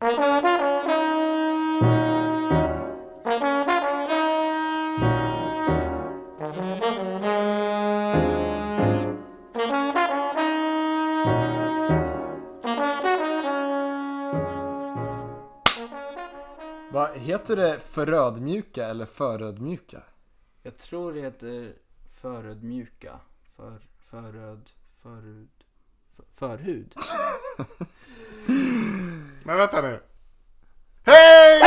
Vad heter det förödmjuka eller förödmjuka? Jag tror det heter förödmjuka. För, föröd, förhud, för, förhud. Men vänta nu. Hej!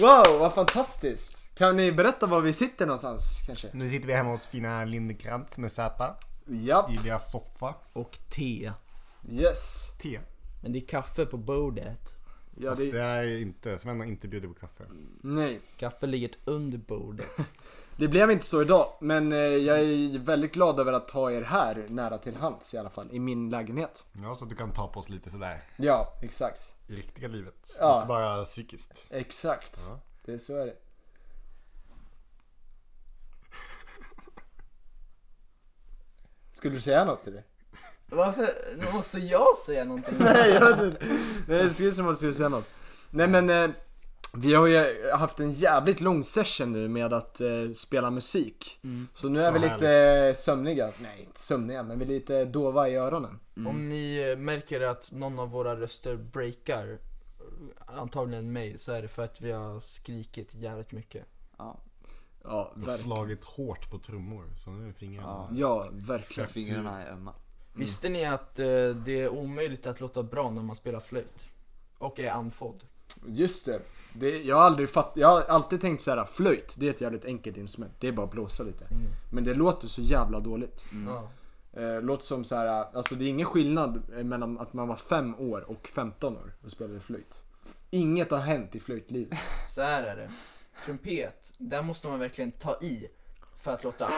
Wow, vad fantastiskt! Kan ni berätta var vi sitter någonstans kanske? Nu sitter vi hemma hos fina Lindekrantz med Z Japp, i deras soffa. Och te. yes. Te. Men det är kaffe på bordet. Ja, Fast det det, är inte, Sven har inte bjudit på kaffe. nej, Kaffe ligger under bordet. det blev inte så idag. Men eh, jag är väldigt glad över att ha er här nära till hands i alla fall, i min lägenhet. Ja, så att du kan ta på oss lite sådär Ja, exakt. i riktiga livet. Ja. Inte bara psykiskt. Exakt. Ja. Det är så är det. Skulle du säga något till det? Varför? Nu måste jag säga någonting. Nej, jag vet inte. Nej, det ser ut som att du skulle säga något. Nej men, eh, vi har ju haft en jävligt lång session nu med att eh, spela musik. Så nu är Så vi lite härligt. eh, sömniga. Nej, inte sömniga, men vi är lite dova i öronen. Om ni eh, märker att någon av våra röster breakar, antagligen mig, så är det för att vi har skrikit jävligt mycket. Ja, Ja, verkligen. slagit hårt på trummor. Så nu är fingrarna... Ja. Ja, verkligen. fingrarna är ömma. Visste ni att eh, det är omöjligt att låta bra när man spelar flöjt? Och är andfådd? Just det. Det jag har aldrig fatt, jag har alltid tänkt så här: flöjt, det är ett jävligt enkelt instrument. Det är bara att blåsa lite. Men det låter så jävla dåligt. Ja. Eh, låter som så här, alltså det är ingen skillnad mellan att man var 5 år och 15 år och spelade flöjt. Inget har hänt i flöjtlivet. Så här är det. Trumpet, där måste man verkligen ta i för att låta...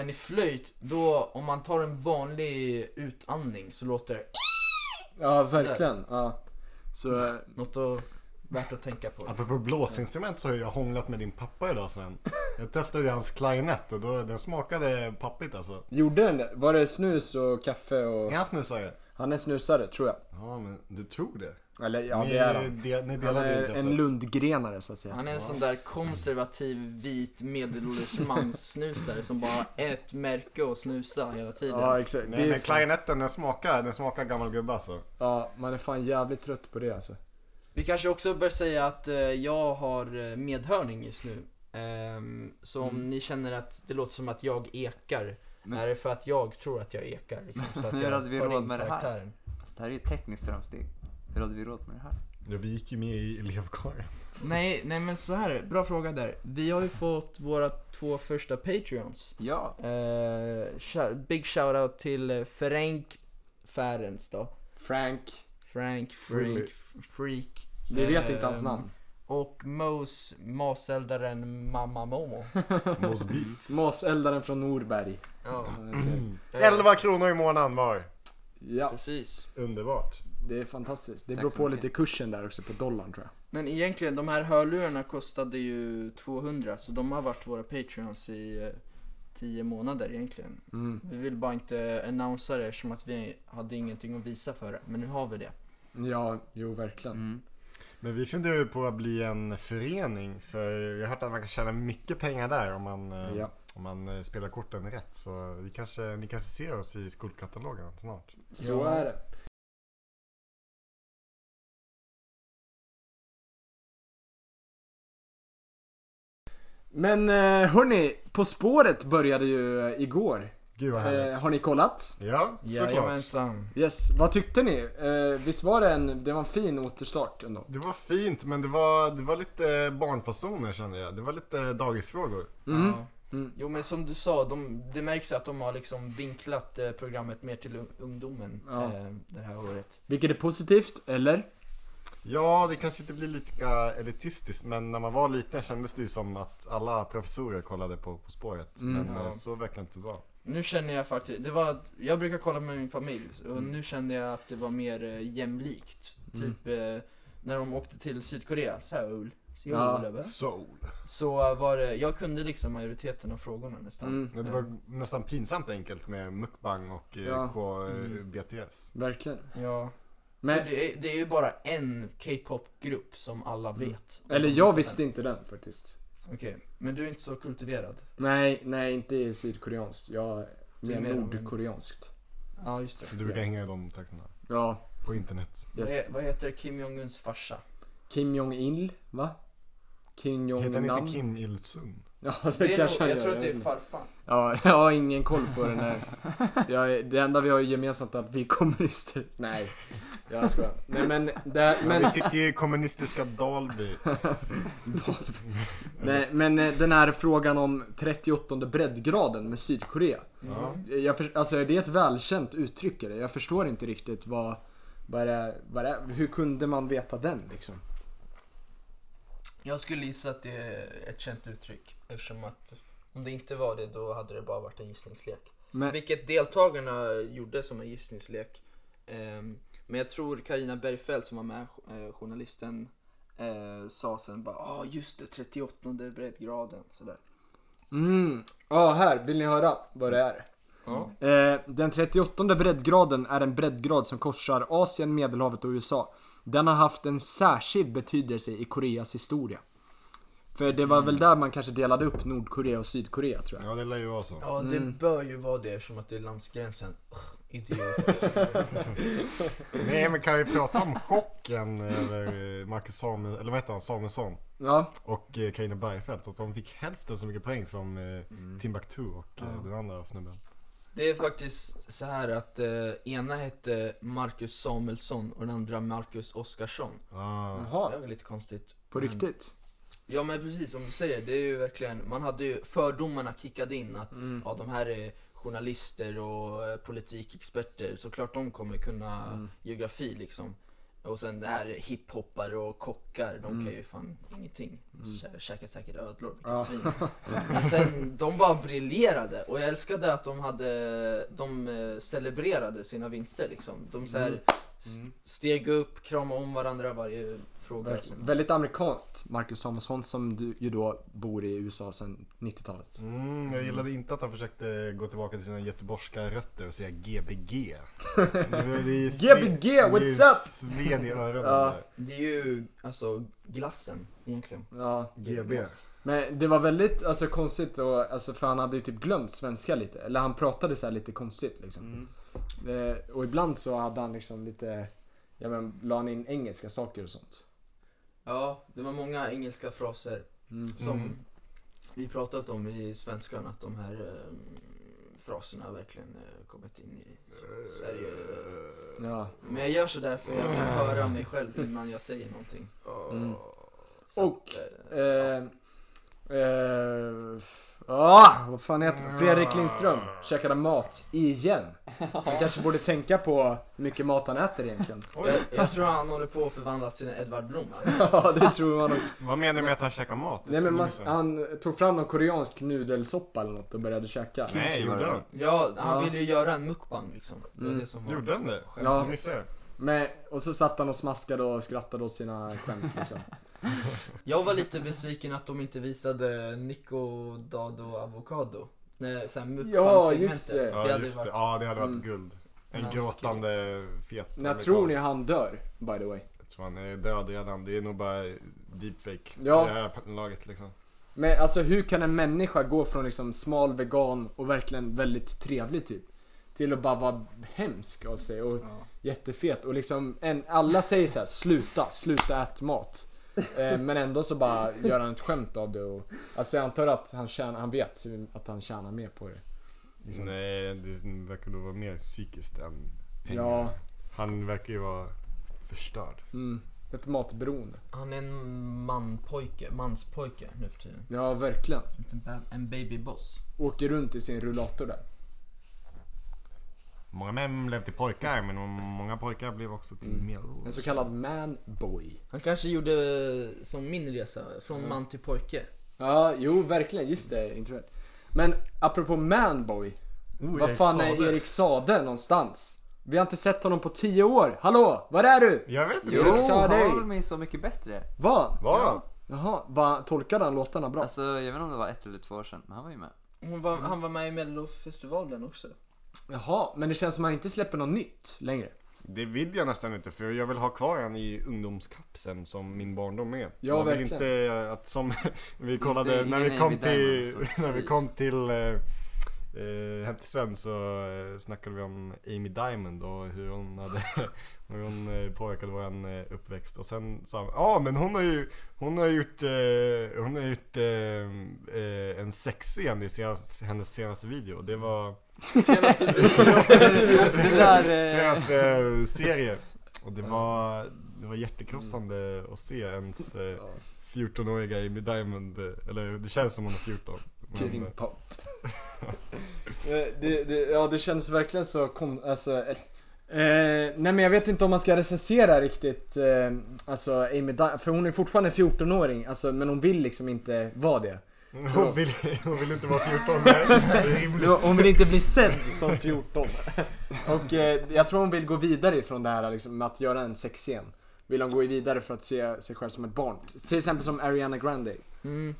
Men i flöjt, då om man tar en vanlig utandning så låter det ja verkligen. Ja. Så, eh, något att, värt att tänka på. Apropå blåsinstrument så har jag hånglat med din pappa idag Sven. Jag testade hans klarinett och då, den smakade pappigt alltså. gjorde den det? Var det snus och kaffe och... Är han snusare? Han är snusare, tror jag. Ja men du tror det? Eller ja, ni, det är han. De, ni Han är intresset. en Lundgrenare så att säga. Han är en sån där konservativ vit medelålders manssnusare som bara ett märke och snusa hela tiden. Ja, exakt. Nej men fan, klarinetten den smakar, den smakar gammal gubbe alltså. ja, man är fan jävligt trött på det alltså. Vi kanske också bör säga att eh, jag har eh, medhörning just nu. Ehm, så om ni känner att det låter som att jag ekar, Men- är det för att jag tror att jag ekar. Liksom, så att Hur jag hade vi tar råd in med det här? karaktären. Alltså, det här är ju ett tekniskt framsteg. Hur hade vi råd med det här? Ja, vi gick ju med i elevkåren. Nej, nej men så här, bra fråga där. Vi har ju fått våra två första Patreons. Ja, Eh, big shoutout till eh, Frank Färens då. Frank. Frank. Freak, Freak. Vi vet inte hans namn. Och Mos, maseldaren Mamma Momo. Mos Beats. Maseldaren från Norberg. Ja, som jag säger. eh, 11 kronor i månaden var. Ja, Precis. Underbart. Det är fantastiskt. Det Tack beror på mycket. lite kursen där också på dollarn tror jag. Men egentligen, de här hörlurarna kostade ju 200 så de har varit våra Patreons i eh, 10 månader egentligen. Mm. Vi vill bara inte annonsera det som att vi hade ingenting att visa för det. Men nu har vi det. Ja, jo verkligen. mm. Men vi funderar ju på att bli en förening för jag har hört att man kan tjäna mycket pengar där om man, eh, Ja. om man eh, spelar korten rätt. Så vi kanske, ni kanske ser oss i skolkatalogen snart. Så Ja. är det. Men eh, hörni, På spåret började ju igår. Gud vad härligt. Eh, har ni kollat? Ja, såklart. Jajamensan. Yes, vad tyckte ni? Eh, visst var det en, det var en fin återstart ändå? Det var fint men det var, det var lite barnfasoner kände jag. Det var lite dagisfrågor. Mm. Ja. Mm. Jo men som du sa, de, det märks att de har liksom vinklat eh, programmet mer till un- ungdomen Ja. eh, det här året. Vilket är positivt, eller? Ja, det kanske inte blir lika elitistiskt men när man var liten kändes det ju som att alla professorer kollade på På spåret. Mm. men Ja. eh, så verkar det inte vara. Nu känner jag faktiskt, det var, jag brukar kolla med min familj och Mm. nu kände jag att det var mer eh, jämlikt. Mm. Typ eh, när de åkte till Sydkorea, Seoul, Seoul Ja. eller? Soul. Så var det, jag kunde liksom majoriteten av frågorna nästan. Mm, Ja, det var nästan pinsamt enkelt med mukbang och Ja. K, eh, Mm. Verkligen. Ja. Men, det, är, det är ju bara en K-pop-grupp som alla Mm. vet. eller jag visste inte den faktiskt. Okej, men du är inte så kultiverad. Nej, nej inte i sydkoreanskt. Jag är Du är mer nordkoreanskt. Ja, just det. Du brukar hänga i de trakterna. Ja, På internet. Vad, yes. he, vad heter Kim Jong-Uns farsa? Kim Jong-Il, va? Kim Heter han Jong-Nam? inte Kim Il-Sung? Ja, det, Det är kanske nog, jag tror att det är farfar. Ja, jag har ingen koll på den här. Jag, är- det enda vi har gemensamt är att vi är kommunister. Nej, jag skojar. Nej men, det, Men... men, Vi sitter ju i kommunistiska Dalby. nej, men eh, den här frågan om 38 breddgraden med Sydkorea. Ja. Jag, alltså är det ett välkänt uttryck? Jag förstår inte riktigt vad, vad, det, vad det, hur kunde man veta den liksom? Jag skulle gissa att det är ett känt uttryck eftersom att om det inte var det då hade det bara varit en gissningslek. Men, Vilket deltagarna gjorde som en gissningslek. Ehm, men jag tror Karina Bergfeldt som var med, eh, journalisten, eh, sa sen bara ja ah, just det 38 breddgraden sådär. mm, ja här, vill ni höra vad det är? Eh, den 38 breddgraden är en breddgrad som korsar Asien, Medelhavet och USA. Den har haft en särskild betydelse i Koreas historia. För det var väl där man kanske delade upp Nordkorea och Sydkorea tror jag. ja, det lär ju vara så. Ja det Mm. bör ju vara det eftersom att det är landsgränsen. Ugh, idiot. Nej men kan vi prata om chocken över eh, Marcus Samuel, eller vad heter han, Samuelsson Ja, och eh, Carina Bergfeldt? Att de fick hälften så mycket poäng som eh, Timbuktu och eh, Ja. den andra snubben. Det är faktiskt så här att eh, ena hette Marcus Samuelsson och den andra Marcus Oskarsson. Ah. Det jaha. var lite konstigt. På Men- riktigt? Ja men precis som du säger, det är ju verkligen, man hade ju fördomarna kickade in att Mm. ja, de här är journalister och eh, politikexperter, såklart de kommer kunna Mm. geografi liksom. Och sen det här är hiphoppare och kockar, de Mm. kan ju fan ingenting. Kä- Käkat säkert ödlor, vilka Ja. svin. Men sen, de bara briljerade och jag älskade att de hade, de eh, celebrerade sina vinster liksom. De så här, Mm. Mm. steg upp, kramade om varandra varje fråga. Verkligen. Väldigt amerikanskt, Marcus Samuelsson som du, ju då bor i USA sedan 90-talet. Mm, jag gillade inte att han försökte gå tillbaka till sina göteborgska rötter och säga GBG. GBG, what's up? Sved i öronen. Ja. Det är ju alltså glassen egentligen. Ja. GB. Men det var väldigt alltså, konstigt och, alltså, för han hade ju typ glömt svenska lite. Eller han pratade så här lite konstigt liksom. Eh, och ibland så hade han liksom lite, ja men la han in engelska saker och sånt. Ja, det var många engelska fraser Mm. som Mm. vi pratat om i svenskan att de här eh, fraserna verkligen eh, kommit in i Sverige. Ja. Men jag gör sådär för jag vill höra mig själv innan jag säger någonting. Mm. Så Och, att, eh, Eh, eh, ah, vad fan heter han? Fredrik Lindström käkade mat igen. Han kanske borde tänka på hur mycket mat han äter egentligen. jag, jag tror han håller på att förvandlas till en Edvard Blom. Alltså. Ja, det tror man också. Vad menar du med att han käkar mat? Det Nej men man, han tog fram någon koreansk nudelsoppa eller något och började käka. jag. Nej, gjorde han? Ja, han Ja. ville ju göra en mukbang liksom. Det var Mm. det som var. Gjorde han det? Ja. Ni ser. Men, och så satt han och smaskade och skrattade åt sina skämt liksom. Jag var lite besviken att de inte visade Nico Dado Avocado. Nej, såhär Ja, just det. Ja just det, ja det hade varit Mm. guld. En Ja, gråtande fet När tror ni han dör, by the way? Jag tror han är död redan. Det är nog bara deepfake. Ja. Det här laget liksom. Men alltså hur kan en människa gå från liksom smal vegan och verkligen väldigt trevlig typ till att bara vara hemsk av sig och jättefet och liksom en, alla säger så här: sluta, sluta ät mat. Eh, men ändå så bara gör han ett skämt av det och alltså jag antar att han, tjänar, han vet hur, att han tjänar mer på det. Liksom. Nej, det verkar nog vara mer psykiskt än pengar. Ja. Han verkar ju vara förstörd. Mm, ett matberoende. Han är en manpojke, manspojke nu för tiden. Ja, verkligen. En babyboss. Åker runt i sin rullator där. Många män blev till pojkar men många pojkar blev också till Mm. medelålders. En så kallad manboy. Han kanske gjorde som min resa, från man till pojke. Ja, jo verkligen, just det, intressant. Men apropå manboy. Oh, Vad Erik fan är. Erik Sade någonstans? Vi har inte sett honom på 10 år. Hallå, var är du? Jag vet inte. Jo, Erik Saade. han var väl med i Så Mycket Bättre? Han? Var han? Jaha, var, tolkade han låtarna bra? Alltså, jag vet inte om det var ett eller två år sedan, men han var ju med. Hon var, han var med i Mellofestivalen också. Jaha, men det känns som att han inte släpper något nytt längre. Det vill jag nästan inte för jag vill ha kvar han i ungdomskapsen som min barndom är. Ja, jag vill verkligen. inte att som vi kollade Inte- när vi kom till, när vi kom till eh, Hem till Sven så eh, snackade vi om Amy Diamond och hur hon hade hur hon eh, påverkade våran eh, uppväxt och sen sa han ja men hon har ju hon har gjort eh, hon har gjort en sexscen i senaste, hennes senaste video det var Senaste. Eh, senaste serie. Och det var, det var hjärtekrossande att se ens eh, 14-åriga Amy Diamond, eller det känns som hon är 14. Men, Getting eh, det, det, ja, det känns verkligen så kon... Alltså, eh, nej men jag vet inte om man ska recensera riktigt, eh, alltså Amy Di- för hon är fortfarande 14-åring, alltså, men hon vill liksom inte vara det. hon, vill, hon vill inte vara 14, nej, det är rimligt. Hon vill inte bli sedd som 14. Och eh, jag tror hon vill gå vidare ifrån det här liksom, med att göra en sexscen. Vill hon gå vidare för att se sig själv som ett barn. Till exempel som Ariana Grande. Mm.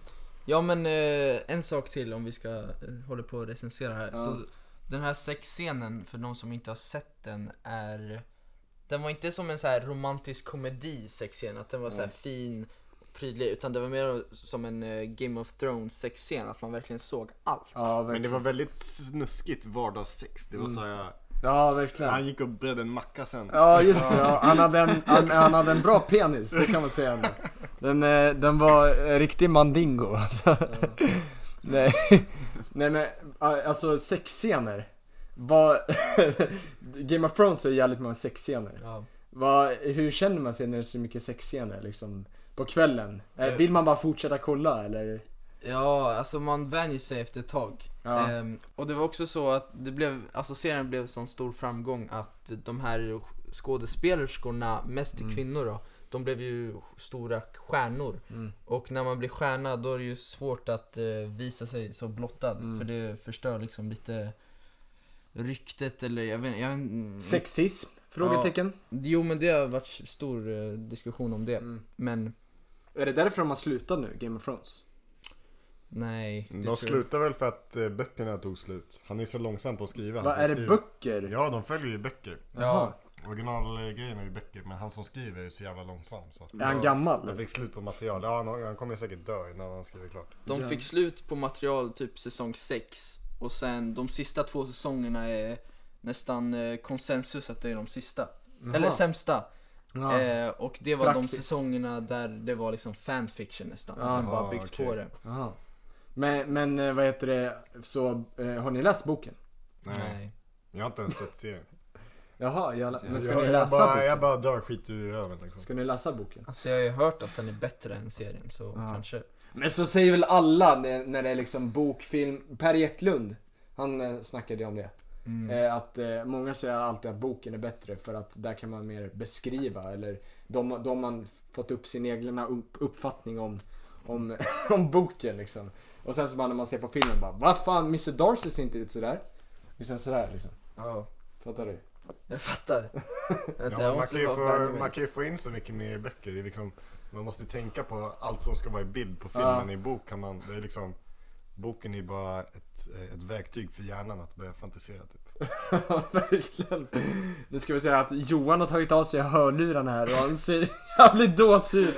Ja men eh, en sak till om vi ska eh, hålla på och recensera här. Ja. Så den här sexscenen, för de som inte har sett den, är... Den var inte som en så här romantisk komedi sexscen, att den var så här fin och prydlig, utan det var mer som en eh, Game of Thrones sexscen, att man verkligen såg allt. Ja, Men det verkligen. var väldigt snuskigt vardagssex. Det var så här, Ja, verkligen. han gick och bredde en macka sen. Ja just det, ja. han, hade en, han, han hade en bra penis, det kan man säga ändå. Den, eh, den var eh, riktig mandingo alltså. Nej, nej men alltså sexscener. Vad, Game of Thrones är jävligt många sexscener. Ja. Vad, hur känner man sig när det är så mycket sexscener liksom? På kvällen? Eh. Vill man bara fortsätta kolla eller? Ja, alltså man vänjer sig efter ett tag. Ja. Ehm, och det var också så att det blev, alltså serien blev sån stor framgång att de här skådespelerskorna, mest till kvinnor då, de blev ju stora stjärnor. Mm. Och när man blir stjärna då är det ju svårt att eh, visa sig så blottad, Mm. för det förstör liksom lite ryktet eller jag vet jag, mm, Sexism? Frågetecken? Jo men det har varit stor eh, diskussion om det, Mm. men Är det därför de har slutat nu, Game of Thrones? Nej. De tror jag- slutade väl för att eh, böckerna tog slut. Han är så långsam på att skriva. han Vad är det skriver. böcker? Ja, de följer ju böcker. Jaha. Originalgrejen är ju böcker, men han som skriver är ju så jävla långsam. Så. Är han gammal? Han fick slut på material. Ja, han, han kommer säkert dö innan han skriver klart. De Ja. fick slut på material typ säsong 6 och sen de sista två säsongerna är nästan eh, konsensus att det är de sista. Jaha. Eller sämsta. Ja. Eh, och det var Praxis. de säsongerna där det var liksom fanfiction nästan. Att de bara byggt okej. på det. Jaha. Men, men eh, vad heter det, så eh, har ni läst boken? Nej. Jag har inte ens sett serien. Jaha, jag, men ska jag, ni jag, läsa bara, boken? jag bara drar skit ur röven liksom. Ska ni läsa boken? Alltså jag har ju hört att den är bättre än serien så Ja. kanske. Men så säger väl alla när, när det är liksom bokfilm, Per Eklund, han eh, snackade ju om det. Mm. Eh, att eh, många säger alltid att boken är bättre för att där kan man mer beskriva eller de, de man fått upp sin egna upp, uppfattning om, om, om boken liksom. Och sen så bara när man ser på filmen bara vad fan Mr Darcy ser inte ut sådär. Liksom sådär liksom. Ja, Fattar du? jag fattar. Vänta, Ja, jag man, kan ju få, man kan ju få in så mycket mer i böcker. Det är liksom, man måste ju tänka på allt som ska vara i bild på filmen. Ja. I bok kan man, det är liksom, boken är bara ett, ett verktyg för hjärnan att börja fantisera typ. Verkligen. Nu ska vi säga att Johan har tagit av sig hörlurarna här och han ser jävligt dåsig ut.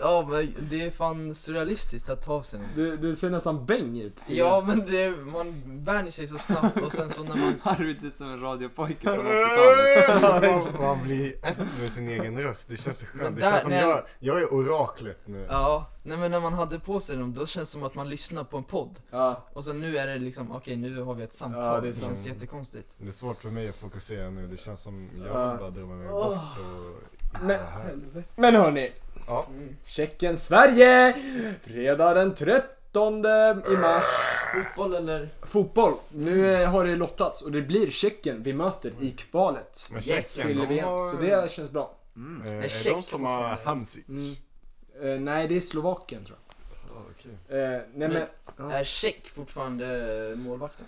Ja men det är fan surrealistiskt att ta sig någon. Du, du ser nästan bäng ut. Ja men det, man vänjer sig så snabbt och sen så när man Arvid ser ut som en radiopojke från 80-talet. man, man blir ett med sin egen röst. Det känns så skönt. Det känns som jag, jag är oraklet nu. Ja, nej men när man hade på sig dem då känns det som att man lyssnar på en podd. Ja, Och så nu är det liksom, okej nu har vi ett samtal. Ja, det är det känns jättekonstigt. Det är svårt för mig att fokusera nu. Det känns som jag bara drömma mig bort och Men- det här. men hörni. Ja. Tjeckien-Sverige! Fredag den 13 i mars. Fotboll eller? Fotboll. Nu eh, har det lottats och det blir Tjeckien vi möter i kvalet. Men Yes, Tjeckien, Till de VM. har, Så det känns bra. eh, Är Tjeck de som har? Hamsik? Mm. Eh, nej, det är Slovakien tror jag. okej. Eh, nej men... Ja. Är Check fortfarande målvakten?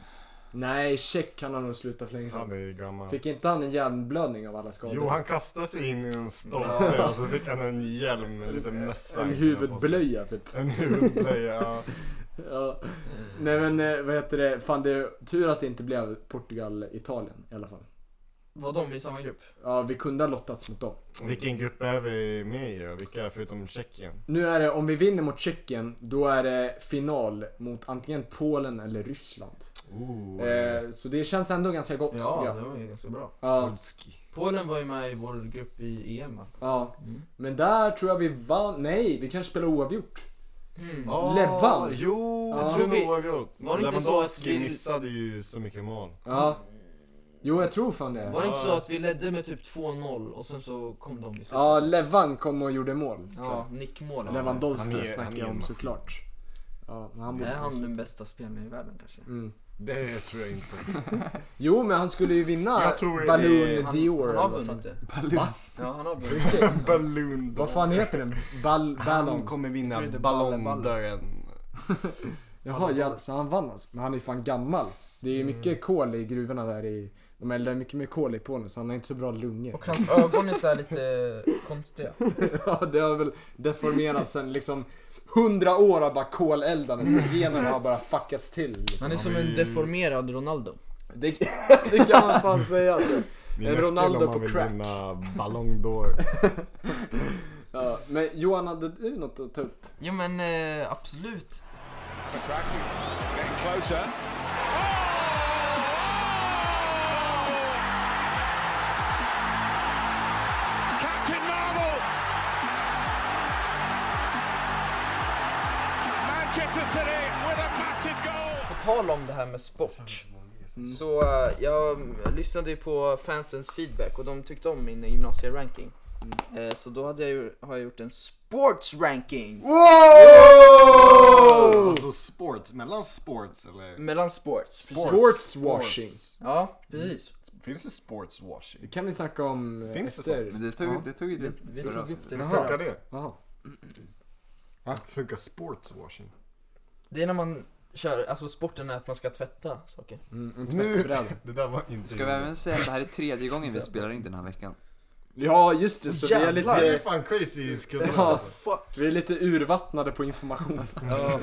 Nej, check kan han nog sluta för länge Han sedan. är gammal. Fick inte han en hjärnblödning av alla skador? Jo, han kastade sig in i en stolpe och så fick han en hjälm med lite mössa. En huvudblöja typ. En huvudblöja, ja. Ja. Nej men eh, vad heter det, fan det är tur att det inte blev Portugal-Italien i alla fall. Var de i samma grupp? Ja, vi kunde ha lottats mot dem. Vilken grupp är vi med i då? Vilka är förutom Tjeckien? Nu är det, om vi vinner mot Tjeckien, då är det final mot antingen Polen eller Ryssland. Oh, Eh, så det känns ändå ganska gott. Ja, tycker det var ju ganska bra. ja. Polen var ju med i vår grupp i EM ja. Mm. Men där tror jag vi vann, nej, vi kanske spelar oavgjort. Mm. Ah, Levan. Jo, Ja. jag tror Vi- nog oavgjort. var det inte så Lewandowski att vi- missade ju så mycket mål. Ja. Jo, jag tror fan det. Var det inte så att vi ledde med typ 2-0 och sen så kom de i slutet? Ja, Levan kom och gjorde mål. Ja, nickmål. Han Lewandowski är- snackar han är jag om såklart. Ja, men han borde Är han den bästa spelaren i världen kanske? Mm. Det tror jag inte. Jo, men han skulle ju vinna Jag tror det Balloon är- Han, Dior. han eller har vad fan. vunnit det. Va? Ja, han har vunnit det. Balloon Vad fan heter den? Ball, Han ballon? kommer vinna Jag tror det är ballongdörren. Jaha, ja, så han vann alltså. Men han är ju fan gammal. Det är ju Mm. mycket kol i gruvorna där i... De eldar mycket mer kol i Polen så han har inte så bra lungor. Och hans ögon är så här lite konstiga. ja, det har väl deformerats sen liksom hundra år av bara koleldande så generna har bara fuckats till. Han är som en deformerad Ronaldo. Det, det kan man fan säga alltså. Det är En Ronaldo om man på vill crack. vinna Ballon d'Or. Ja, men Johan, hade du något att ta upp? Jo men eh, absolut. Tal om det här med sport. Så eh, jag lyssnade ju på fansens feedback och de tyckte om min gymnasieranking. Eh, så då hade jag ju, har jag gjort en sports ranking. Alltså sports, mellan sports eller? Mellan sports. Sportswashing. Ja, precis. Finns det sportswashing? Det kan vi snacka om eh, Finns det efter. Men det tog, Ja. det tog ju Vi, du vi tog upp det Jaha. Funkar det? Jaha. Funkar sportswashing? Det är när man kör, alltså sporten är att man ska tvätta saker. Mm, en Nu, tvättbräda. det där var inte Ska vi även säga att det här är tredje gången vi spelar in den här veckan? Ja, just det. Så vi är Jävlar. Det är lite, fan crazy skruddat Ja. alltså. Fuck. vi är lite urvattnade på information. Ja.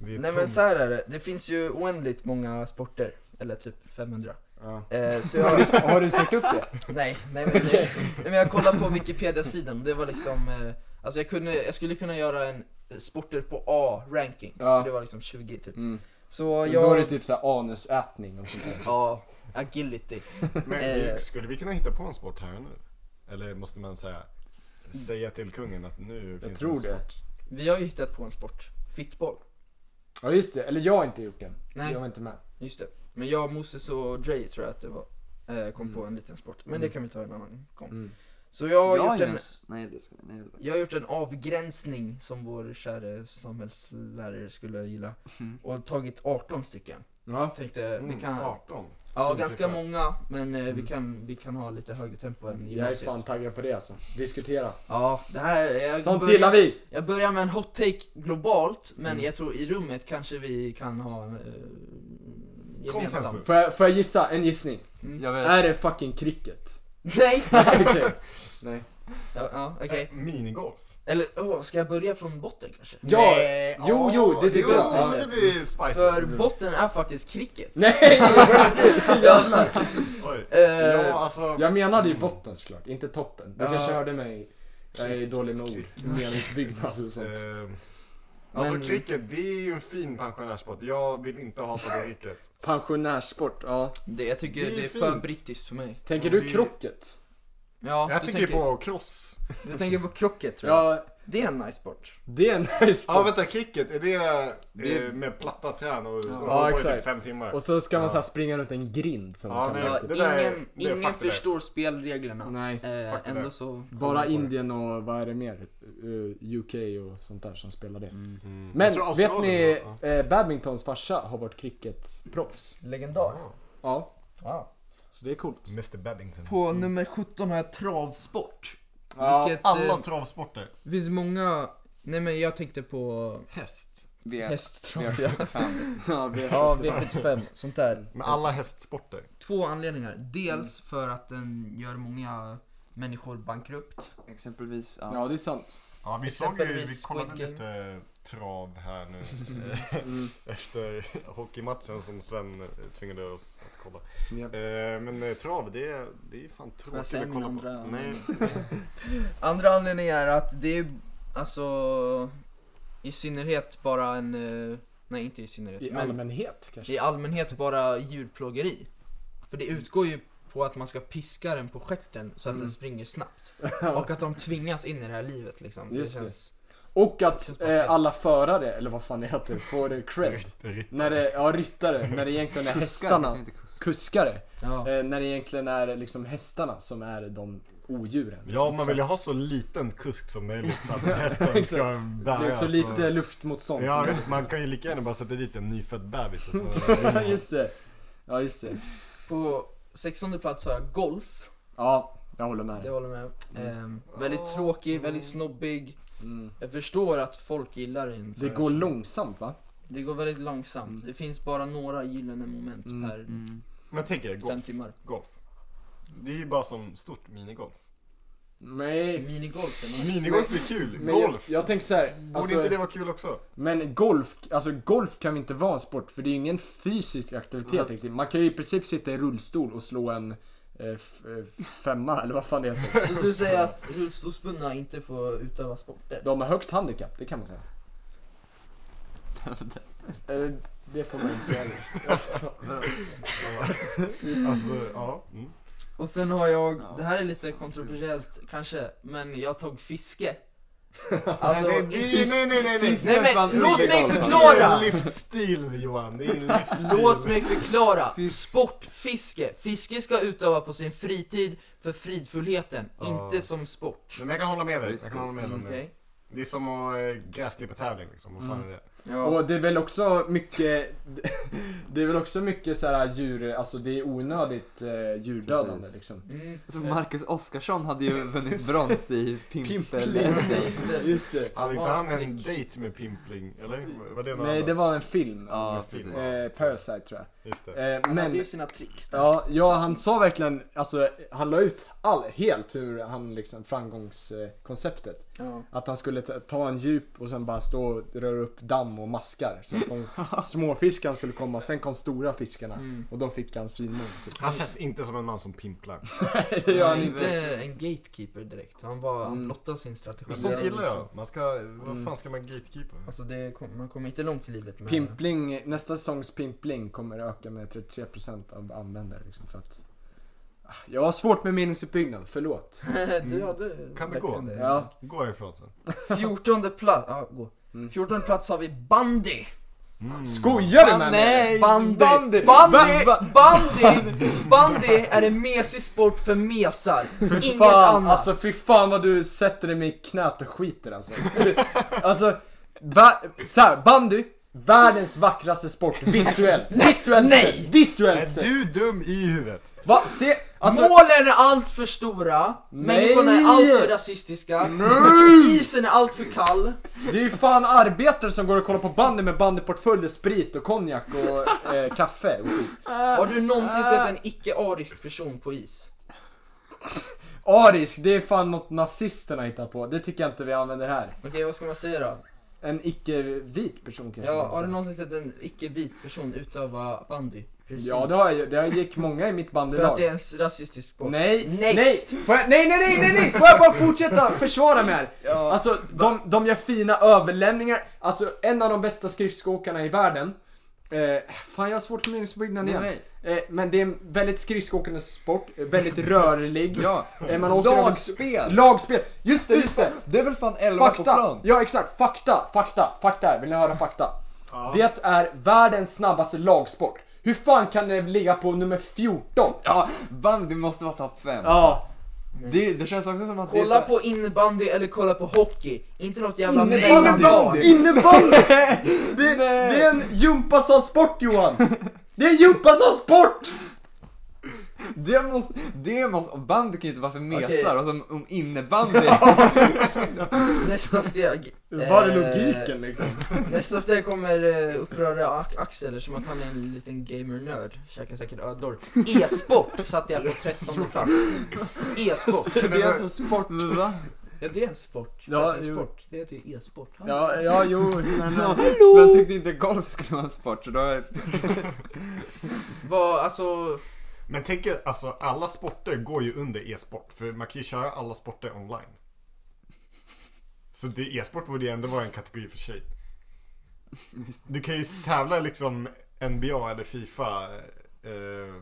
Vi är Nej men så här är det, det finns ju oändligt många sporter. Eller typ 500. Ja. Eh, så jag, Har du sökt upp det? nej, nej, men, nej, men jag kollade på Wikipedia-sidan och det var liksom, eh, alltså jag, kunde, jag skulle kunna göra en sporter på A-ranking. Ja. Det var liksom 20 typ. Mm. Så Då är jag, det typ såhär anusätning och sånt där. ja, agility. Men Eh. vi, skulle vi kunna hitta på en sport här nu? Eller måste man säga, säga till kungen att nu finns tror en det. sport? Vi har ju hittat på en sport, fittboll. Ja just det, eller jag har inte gjort den. Nej. Jag var inte med. Just det. Men jag, Moses och Dre tror jag att det var, eh, kom Mm. på en liten sport. Men Mm. det kan vi ta en annan gång. Mm. Så jag har, Jag gjort en, ens- Nej det ska nej det jag har gjort en avgränsning som vår kära samhällslärare skulle gilla. Mm. Och tagit 18 stycken. Ja. Tänkte Mm, vi kan, 18? ja ganska siffra. många, men eh, vi, kan, vi kan ha lite högre tempo än Jag är gymnasiet. fan taggad på det alltså. Diskutera. Ja, det här, jag Sånt börjar- gillar vi! Jag börjar med en hot take globalt, men Mm. jag tror i rummet kanske vi kan ha eh, gemensamt. Konsensus. Får jag, får jag gissa? En gissning. Mm. Jag vet. Är det fucking cricket? Nej! Okej. Nej. ja, ja, okej. Eh, Minigolf? Eller, åh, ska jag börja från botten kanske? Ja! Nej, jo, jo, det tycker jo, jag. Men det blir spicy. För botten är faktiskt cricket. Nej! Jävlar. Oj. Eh, Ja, alltså... Jag menade ju botten såklart, inte toppen. Du Ja. kanske hörde mig. Jag är dålig med ord. Meningsbyggnad och sånt. Alltså Men- cricket, det är ju en fin pensionärssport. Jag vill inte hata på cricket. Pensionärssport, ja. det, jag tycker Det är det är, för brittiskt för mig. Tänker du det- krocket? Ja, Jag du tänker tänker, på cross. du tänker på krocket tror jag. Ja, Det är en nice sport. det är en nice Ja sport. vänta, cricket, är det, Det- eh, med platta trän och, Ja, i exakt. typ fem timmar? Och så ska man Ja. så här springa runt en grind som Ja, kan det- vara Ja, typ. det där är- ingen det är ingen fuck det förstår spelreglerna. Nej. Det ändå så... Bara det. Indien och vad är det mer? Eh, UK och sånt där som spelar det. Mm. Jag Men vet ni, var- eh, Badmintons farsa har varit cricketproffs. Legendar. Ja, Wow. så det är coolt. Mr Babington. På nummer 17 har jag travsport. Ja, Vilket, Alla eh, travsporter. det finns många... Nej men jag tänkte på... Häst. V, Hästtrav ja. V75. Ja, vi Ja, V75, sånt där. Med alla hästsporter. Två anledningar. Dels för att den gör många människor bankrupt. Exempelvis, ja. Ja, det är sant. Ja, vi såg ju, vi Exempelvis kollade Squid Game. lite trav här nu Mm. efter hockeymatchen som Sven eh, tvingade oss att kolla. Japp. Eh, men eh, trav, det är, det är fan jag tråkigt att kolla på. andra Nej, Andra anledningen är att det är alltså i synnerhet bara en, nej inte i synnerhet, I men allmänhet kanske. i allmänhet bara djurplågeri. För det utgår ju på att man ska piska den på stjärten så att Mm. den springer snabbt. Och att de tvingas in i det här livet liksom. Just det. känns... Och att eh, alla förare, eller vad fan det heter, får cred. ritt- När det, ja ryttare, när det egentligen är Kuskar, hästarna, kuskare. Ja. Eh, när det egentligen är liksom hästarna som är de odjuren. Ja, man vill ju ha så liten kusk som möjligt så att hästen ska bära. Det är så så- lite luftmotstånd. Ja som- visst, man kan ju lika gärna bara sätta dit en nyfödd bebis och så just det. Ja, just det. På 16 plats har jag golf. Ja, jag håller med dig. håller med. Ehm, väldigt tråkig, väldigt snobbig. Mm. Jag förstår att folk gillar den. för Det går långsamt va? Det går väldigt långsamt. Mm. Det finns bara några gyllene moment Mm. per Mm. Men tänk er, fem golf. timmar. golf. Det är ju bara som stort minigolf. Nej. Minigolf är nice. Minigolf är kul, Men jag, golf! jag tänker så här, Borde alltså, inte det vara kul också? Men golf, alltså golf kan inte vara en sport för det är ingen fysisk aktivitet Fast-. Man kan ju i princip sitta i rullstol och slå en femma eller vad fan det heter. Så du säger att rullstolsbundna inte får utöva sporter? De har högt handikapp, det kan man säga. Eller, det får man inte säga. Alltså, ja. Mm. Och sen har jag, det här är lite kontroversiellt kanske, men jag tog fiske. Alltså, nej, det, fisk- nej, nej, nej, nej. Nej men låt mig illegal. Det är förklara! en livsstil Johan, det är en livsstil. Låt mig förklara! Sportfiske. Fiske ska utöva på sin fritid för fridfullheten, Ja. inte som sport. Men jag kan hålla med dig, jag kan hålla med dig det. Okej? Det är som att äh, gräsklippartävling liksom, vad fan Mm. är det? Ja. Och det är väl också mycket, det är väl också mycket så här djur, alltså det är onödigt eh, djurdödande Precis. liksom. Mm. Så Marcus Oskarsson hade ju vunnit brons i pimpel. Just det. Just det. Hade inte han en dejt med Pimpling, eller? Var det någon Nej, annan? det var en film. Ja, film. Eh, Parasite tror jag. Just det. Eh, Han hade men, ju sina tricks där. ja, ja, han sa verkligen, alltså han la ut all, helt hur han liksom framgångskonceptet. Ja. Att han skulle ta- ta en djup och sen bara stå och röra upp damm och maskar. Så att de små fiskarna skulle komma, sen kom stora fiskarna. Mm. Och då fick han svinmål. Typ. Han känns inte som en man som pimplar. det gör Han han är inte. en gatekeeper direkt. Han bara, han Mm. blottar sin strategi. Men sånt Det gillar jag. Man ska, vad Mm. fan ska man gatekeepa? Alltså det kom, man kommer inte långt i livet med Pimpling, nästa säsongs pimpling kommer öka med 33% av användare liksom för att Ah, Jag har svårt med meningsuppbyggnad, förlåt. du hade Kan det gå? verkligen Ja. Gå ifrån sen. 14 plats, ja gå. Mm. 14 plats har vi bandy. Mm. Skojar du med mig? Bandy! Bandy! Bandy! Bandy! Bandy är en mesig sport för mesar. Inget fan, annat. Alltså fy fan vad du sätter dig med i knät och skiter alltså. alltså, va, så här, bandy, världens vackraste sport visuellt. Visuellt Nej! sett. Visuellt Är sett. du dum i huvudet? Va, se, alltså. Målen är allt för stora, människorna är allt för rasistiska, isen är allt för kall. Det är ju fan arbetare som går och kollar på bandy med bandyportfölj, sprit och konjak och eh, kaffe och skit. Har du någonsin sett en icke-arisk person på is? Arisk, det är fan något nazisterna hittar på. Det tycker jag inte vi använder här. Okej, vad ska man säga då? En icke-vit person kanske. Ja, man har du någonsin sett en icke-vit person utöva bandy? Precis. Ja, det har jag. Det gick många i mitt För att bandylag. det är en rasistisk sport. Nej, Next. nej, får jag, nej, nej, nej, nej, nej, får jag bara fortsätta försvara mig här? Ja. Alltså, de, de gör fina överlämningar. Alltså, en av de bästa skridskoåkarna i världen. Eh, fan, jag har svårt för meningsbyggnaden igen. Nej, Eh, men det är en väldigt skridskoåkande sport, eh, väldigt rörlig. Ja, Eh, man åker över- lagspel! Lagspel! Just det, just det! Det är väl fan 11 på Fakta! plan? Ja exakt, fakta, fakta, fakta. Vill ni höra fakta? Ja. Det är världens snabbaste lagsport. Hur fan kan det ligga på nummer 14? Ja, bandy måste vara topp 5. Ja, Det, det känns också som att det är Kolla så... på innebandy eller kolla på hockey. Inte något jävla innebandy! mellanlag. Innebandy! Det, det är en gympasalsport Johan! Det är en gympasalsport! Det måste, det måste, och bandy kan ju inte vara för mesar Okej. och som om innebandy. Nästa steg. Var är eh, logiken liksom? Nästa steg kommer uh, uppröra Axel som att han är en liten gamer-nörd. Käkar säkert ödlor. E-sport satte jag på 13 plats. E-sport. Det är alltså sport. Va? Ja det är en sport. Ja, det är en jo. sport. Det heter ju e-sport. Ja, ja, jo, men... Ja, eh, Sven tyckte inte golf skulle vara en sport så då är Vad, alltså, Men tänk er, alltså alla sporter går ju under e-sport. För man kan ju köra alla sporter online. Så e-sport borde ju ändå vara en kategori för sig. Du kan ju tävla liksom NBA eller Fifa eh,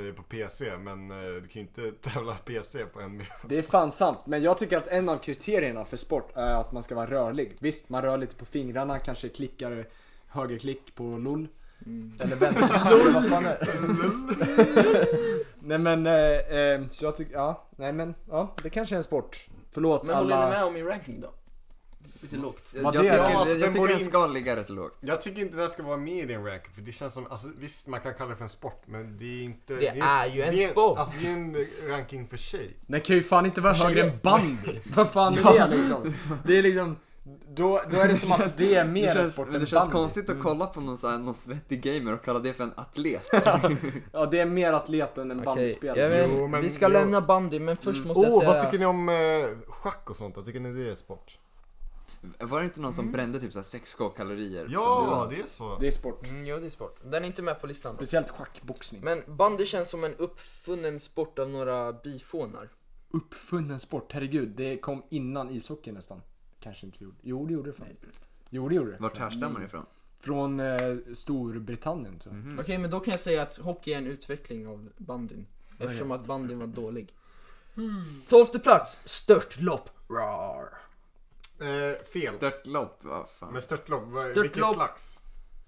eh, på PC. Men eh, du kan ju inte tävla PC på NBA. Det är fan sant, men jag tycker att en av kriterierna för sport är att man ska vara rörlig. Visst, man rör lite på fingrarna, kanske klickar högerklick på LOL. Eller vänster, vad fan är det? Nej men, eh, eh, så jag tycker, ja, nej men, ja, det kanske är en sport. Förlåt men håller ni alla. med om min ranking då? Lite lågt. Jag, jag det är? tycker, Ja, jag, den tycker den ska ligga rätt lågt. Jag tycker inte den ska vara med i din ranking. För det känns som, alltså visst man kan kalla det för en sport. Men det är inte. Det är ju en det är, sport. Alltså det är en ranking för sig. Den kan ju fan inte vara högre än bandy. Vad fan är det liksom? Det är liksom, då, då är det som att det är mer känns, sport men än det känns bandy. konstigt att kolla på någon, så här, någon svettig gamer och kalla det för en atlet. Ja, det är mer atlet än en bandyspelare. Jo, men- vi ska jo. lämna bandy men först måste jag Åh, säga... vad tycker ni om eh, schack och sånt? Jag tycker ni det är sport? Var det inte någon som brände typ så här 6k kalorier? Ja, det är så. Det är sport. Mm, jo det är sport. Den är inte med på listan. Speciellt schackboxning. Men bandy känns som en uppfunnen sport av några bifånar. Uppfunnen sport, herregud. Det kom innan ishockey nästan. Kanske inte gjorde. Jo, det gjorde det fan. Jo, det gjorde det. Vart härstammar det ifrån? Från eh, Storbritannien tror jag. Mhm. Okej men då kan jag säga att hockey är en utveckling av bandyn. Eftersom att bandyn var dålig. Tolfte plats, störtlopp. Rar. Eh, fel. Störtlopp, vad fan. Men störtlopp, vad, Störtlopp. vilket slags?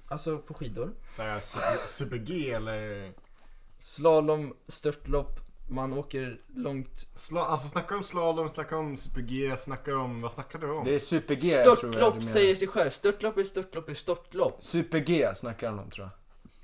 Alltså på skidor. Såhär super, super-G eller? Slalom, störtlopp, man åker långt. Sla, alltså snacka om slalom, snacka om super-G, snacka om, vad snackar du om? Det är super-G Störtlopp säger sig själv. Störtlopp är störtlopp är störtlopp. Super-G snackar han om tror jag.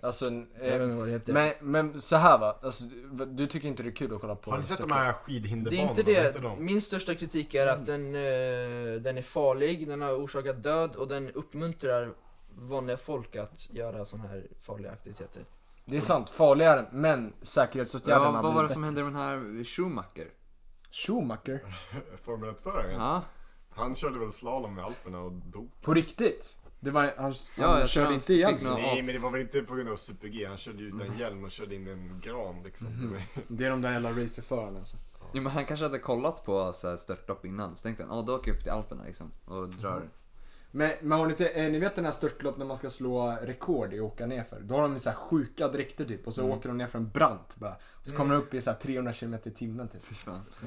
Alltså, Jag vet eh, inte vad det heter. men, men så här va. Alltså, du tycker inte det är kul att kolla på Har ni sett de här Det är skidhinderbanorna? inte det. Min största kritik är att den, eh, den är farlig, den har orsakat död och den uppmuntrar vanliga folk att göra sådana här farliga aktiviteter. Det är sant, farligare, men säkerhetsåtgärderna Ja, vad var det som hände med den här Schumacher? Schumacher? Formel 1-föraren? Ja, Han körde väl slalom i Alperna och dog. På riktigt? Det var, han, han Ja, jag körde han inte ihjäl sig? Nej men det var väl inte på grund av super-G, han körde ju utan hjälm och körde in i en gran liksom. Mhm. Det är de där jävla racerförarna alltså. ja men han kanske hade kollat på så här, störtlopp innan, så tänkte han, ja då åker jag upp till Alperna liksom och drar. Men, men har ni, inte, eh, ni vet den här störtlopp när man ska slå rekord i att åka nerför? Då har de så här sjuka dräkter typ och så åker de ner för en brant bara. Och så kommer de upp i så här 300 km i timmen typ.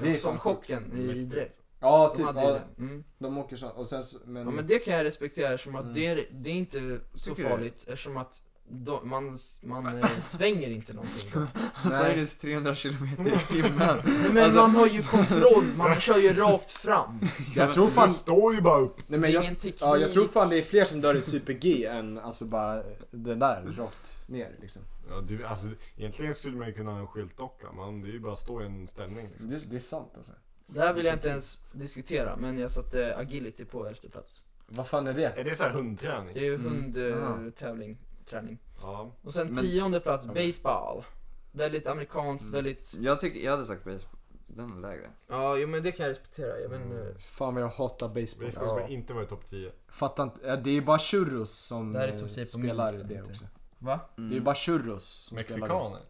Det är Som fan sjukt. chocken i idrott. Ja, De typ. hade ju Ja, det. Mm. de åker så. Och sen så, men... Ja men det kan jag respektera som att Mm. det, är, det är inte så Tycker du? farligt eftersom att de, man, man eh, svänger inte någonting. Han säger det 300 km i timmen. Nej, men Alltså- man har ju kontroll, man kör ju rakt fram. jag tror fan... Du står ju bara upp. Nej, men jag, ingen teknik. ja, jag tror fan det är fler som dör i super-G än alltså bara det där rakt ner liksom. Ja, du, alltså, egentligen skulle man ju kunna ha en skyltdocka, men det är ju bara att stå i en ställning liksom. Det, det är sant alltså. Det här vill jag inte ens diskutera men jag satte agility på elfte plats. Vad fan är det? Är det så här hundträning? Det är ju Mm. hundtävling, träning. Ja. Och sen Men- tionde plats, baseball. Väldigt amerikanskt, Mm. väldigt, Jag, tycker, jag hade sagt baseball. Den är lägre. ja jo men det kan jag respektera. Jag men, eh, Fan vad jag hatar baseball. Baseball skulle inte vara i topp 10. Fattar inte, ja, det är bara churros som Det här är topp 10 på spelar det inte. också. va? Det är ju bara churros som spelar det. Mexikaner?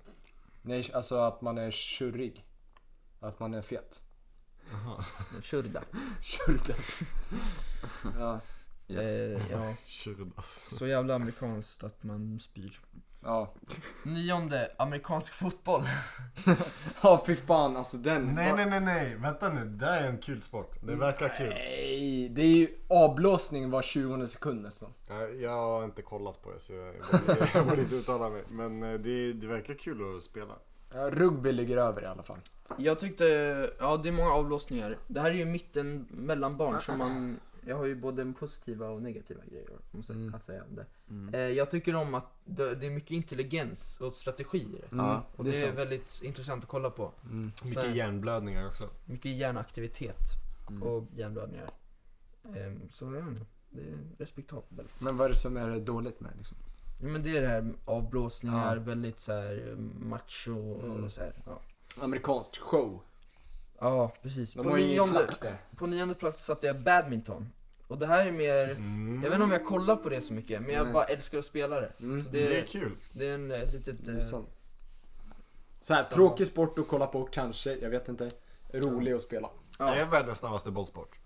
Nej, alltså att man är tjurig. Att man är fet. Shurda. Churdas. ja. Yes. Eh, ja, så jävla amerikanskt att man spyr. Ja. Nionde, amerikansk fotboll. Ja fy fan alltså den. Nej nej nej nej, vänta nu. Det här är en kul sport. Det verkar kul. Nej, det är ju avblåsning var 20 sekund nästan. Ja, Jag har inte kollat på det så jag borde, jag borde inte uttala mig. Men eh, det, det verkar kul att spela. Ja, rugby ligger över i alla fall. Jag tyckte, ja det är många avblåsningar. Det här är ju mitten mellanbarn så man jag har ju både positiva och negativa grejer om sä- Mm. att säga om det. Mm. Eh, jag tycker om att det, det är mycket intelligens och strategier. Mm, Ja, Och det det är är väldigt intressant att kolla på. Mm. Mycket hjärnblödningar också. Mycket hjärnaktivitet Mm. och hjärnblödningar. Ehm, så inte, det är respektabelt. Men vad är det som är dåligt med liksom? Ja, men det är det här avblåsningar, Ja. väldigt så här macho och Mm. så här. Ja. Amerikanskt show. ja, precis. På nionde, på nionde plats satte jag badminton. Och det här är mer, Mm. jag vet inte om jag kollar på det så mycket, men jag Nej. bara älskar att spela det. Mm. Så Det är det, kul. det är en eh, litet... Det är eh, sant. Så här, Så- tråkig sport att kolla på kanske, jag vet inte. Rolig att spela. Ja. Det är världens snabbaste bollsport.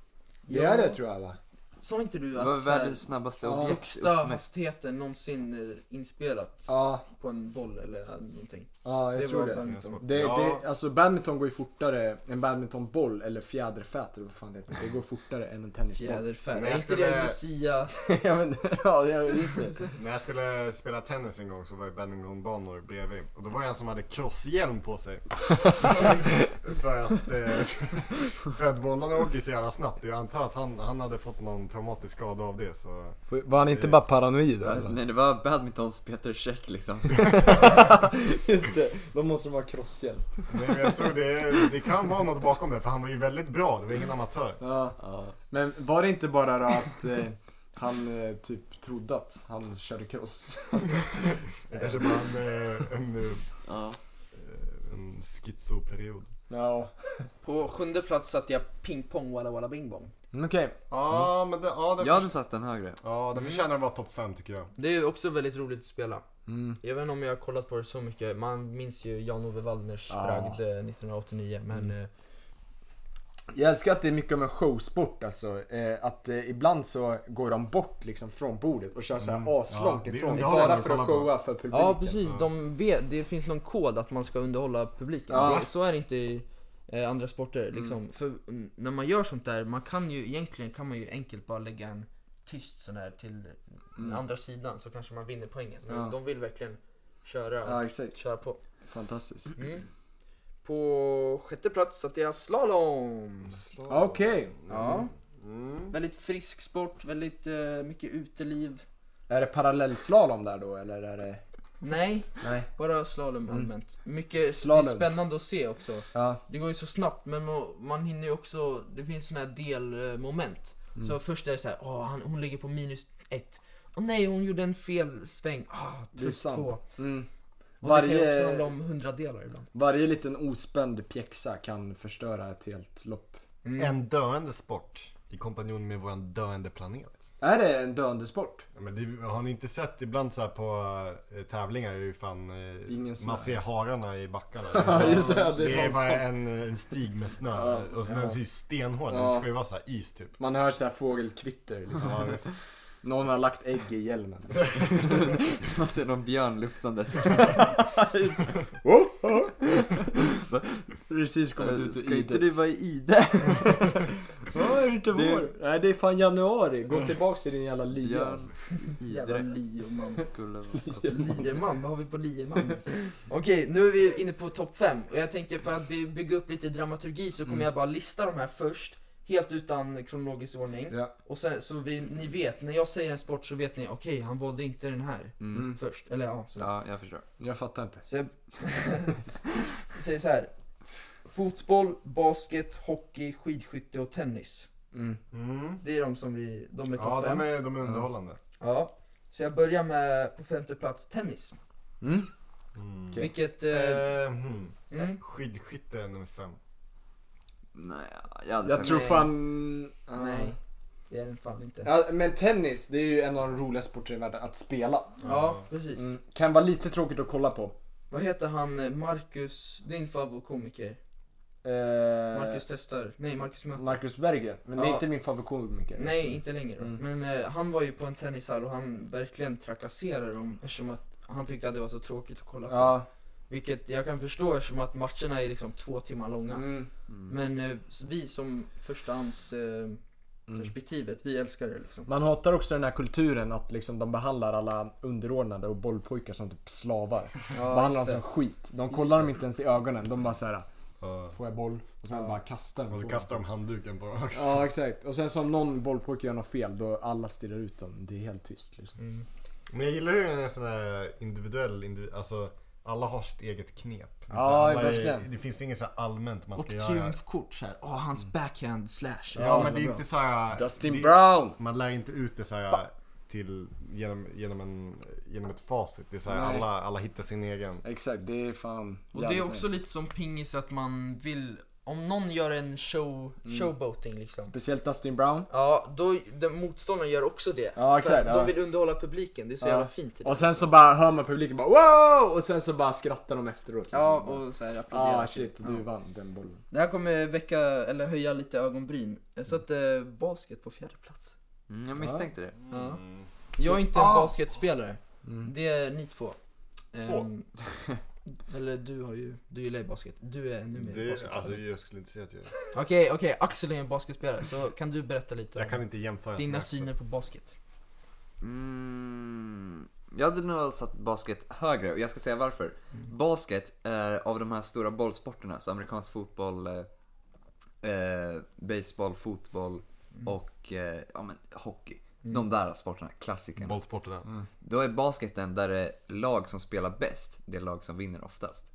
Det är det tror jag va? Sa inte du Vad är att så här, världens snabbaste Ja. objekt? högsta hastigheten någonsin eh, inspelat Ja, på en boll eller någonting? ja jag Det tror var det. badminton. Det, Ja. det, alltså badminton går ju fortare, en badmintonboll eller fjäderfät eller vad fan det heter. Det går fortare än en tennisboll. Fjäderfä. Men Är jag inte det skulle- Lucia? ja men, ja det är just det. När jag skulle spela tennis en gång så var det badmintonbanor bredvid. Och då var det en som hade crosshjälm på sig. för, att, eh, för att bollarna åker så jävla snabbt. Jag antar att han, han hade fått någon traumatisk skada av det. Så. Var han inte bara paranoid Alltså, Nej det var badmintons Peter Käck liksom. Just det, då måste de ha crosshjälm. Men jag tror det, det kan vara något bakom det. För han var ju väldigt bra. Det var ingen amatör. Ja. Ja. Men var det inte bara då att eh, han eh, typ trodde att han körde cross? Det kanske bara en, eh, en, eh, Ja. en schizoperiod. Ja. På sjunde plats satte jag ping pong walla walla bing bong. Mm, Okej. Ja, men det, ja, det, Jag hade satt den högre. ja, det förtjänar att vara topp 5 tycker jag. Det är också väldigt roligt att spela. Mm. Jag vet inte om jag har kollat på det så mycket. Man minns ju Jan-Ove Waldners Ja. bragd eh, 1989 men eh, Jag älskar att det är mycket av en showsport alltså. Eh, att eh, ibland så går de bort liksom från bordet och kör så Mm. här aslångt Ja, ifrån. Bara för att showa för publiken. Ja precis, de vet, det finns någon kod att man ska underhålla publiken. Ja. Det, så är det inte i eh, andra sporter liksom. För mm, när man gör sånt där, man kan ju egentligen kan man ju enkelt bara lägga en tyst sån här till den andra sidan så kanske man vinner poängen. Men Ja. de vill verkligen köra, Ja, exakt. köra på. Fantastiskt. Mm. På sjätte plats satte jag slalom. Okej. Ja. Mm. Väldigt frisk sport, väldigt eh, mycket uteliv. Är det parallellslalom där då eller är det? Nej, Nej. bara slalom Mm. allmänt. Mycket Slalom. Det är spännande att se också. Ja. Det går ju så snabbt men man hinner ju också, det finns såna här delmoment. Mm. Så först är det så här, åh han, hon ligger på minus ett. Åh nej, hon gjorde en fel sväng. Ah, plus två. Mm. Och det kan ju också Varje, handla om hundradelar ibland. varje liten ospänd pjäxa kan förstöra ett helt lopp. Mm. En döende sport i kompanjon med våran döende planet. Är det en döende sport? Ja, men det, har ni inte sett ibland så här på eh, tävlingar hur fan Ingen snö. man ser hararna i backarna. Ja, just det, ja, det är det är bara en, en stig med snö Ja, och sen ja. den ser ju stenhård Ja. Det ska ju vara så här is typ. Man hör så här fågelkvitter liksom. Någon har lagt ägg i hjälmen. Man ser någon björn lufsandes. Oh, oh. Precis kommit ut Ska ur inte du vara i ide? Ja, är det inte Det- vår? Nej, det är fan januari. Gå tillbaks till din jävla lya. Björn. alltså. Jävla lieman. Skulle vara. Lieman, vad har vi på lieman? Okej, nu är vi inne på topp 5 och jag tänker för att vi bygger upp lite dramaturgi så kommer Mm. jag bara lista de här först. Helt utan kronologisk ordning. Ja. Och sen så vi, ni vet, när jag säger en sport så vet ni, okej han valde inte den här Mm. först. Eller ja, så. Ja, jag förstår. Jag fattar inte. Så jag, jag säger så här. Fotboll, basket, hockey, skidskytte och tennis. Mm. Mm. Det är de som vi, de är Ja, topp de 5. är, de är underhållande. Ja. Så jag börjar med på femte plats tennis. Mm. Mm. Vilket, eh, Eh, hmm. mm, Skidskytte är nummer fem. Nej, jag hade Jag sagt tror Nej. fan... ja. nej. Det är den fan inte. Ja, men tennis, det är ju en av de roliga sporterna i världen att spela. Ja, precis. Mm. Kan vara lite tråkigt att kolla på. Vad heter han, eh, Marcus, din favoritkomiker? Eh, Marcus testar, nej Marcus möter. Marcus Berggren, men det är Ja. inte min favoritkomiker. Nej, inte längre. Mm. Men eh, han var ju på en tennishall och han verkligen trakasserade dem eftersom att han tyckte att det var så tråkigt att kolla på. Ja. Vilket jag kan förstå eftersom att matcherna är liksom två timmar långa. Mm. Mm. Men eh, vi som förstahands eh, Mm. perspektivet, vi älskar det liksom. Man hatar också den här kulturen att liksom de behandlar alla underordnade och bollpojkar som typ slavar. Ja, behandlar dem som skit. De Just kollar dem inte ens i ögonen. De bara såhär Ja. får jag boll och sen bara kastar den Och så kastar de handduken på också. Ja exakt, och sen så om någon bollpojke gör något fel då alla stirrar ut den. Det är helt tyst liksom. Men jag gillar hur den är sån här individuell, individ, alltså alla har sitt eget knep. Det Ja, så här, alla är-. Det finns inget så här allmänt man Och ska göra. triumfkort såhär, åh hans backhand slash. Ja Så men det är jävla inte så här. Dustin det, Brown! Man lär inte ut det så här till, genom, genom, en, genom ett facit. Det är så här, Nej. alla, alla hittar sin egen. Exakt, det är fan Och det är också nice. lite som pingis att man vill, om någon gör en show, Mm. showboating liksom. Speciellt Dustin Brown. Ja, då, den motståndaren gör också det. Ja, exakt, ja. De vill underhålla publiken, det är så Ja. jävla fint. Och sen så bara hör man publiken bara wow! Och sen så bara skrattar de efteråt. Liksom. Ja, och så här applåderar. Ah shit, du Ja. vann den bollen. Det här kommer väcka, eller höja lite ögonbryn. Jag satte basket på fjärde plats. Mm, jag misstänkte det. Ja. Jag är inte en basketspelare. Mm. Det är ni två. Två? Ehm, eller du har ju, du gillar ju basket. Du är ännu mer Det, basketspelare. alltså jag skulle inte säga att jag Okej, okej, Axel är en basketspelare. Så kan du berätta lite Jag kan om inte jämföra dina syner på basket? Mm, jag hade nog satt basket högre och jag ska säga varför. Basket är av de här stora bollsporterna, så amerikansk fotboll, eh, eh, baseball, fotboll och eh, ja, men, hockey. De där sporterna, klassikerna. Bollsporterna. Då är basketen där det är lag som spelar bäst, det är lag som vinner oftast.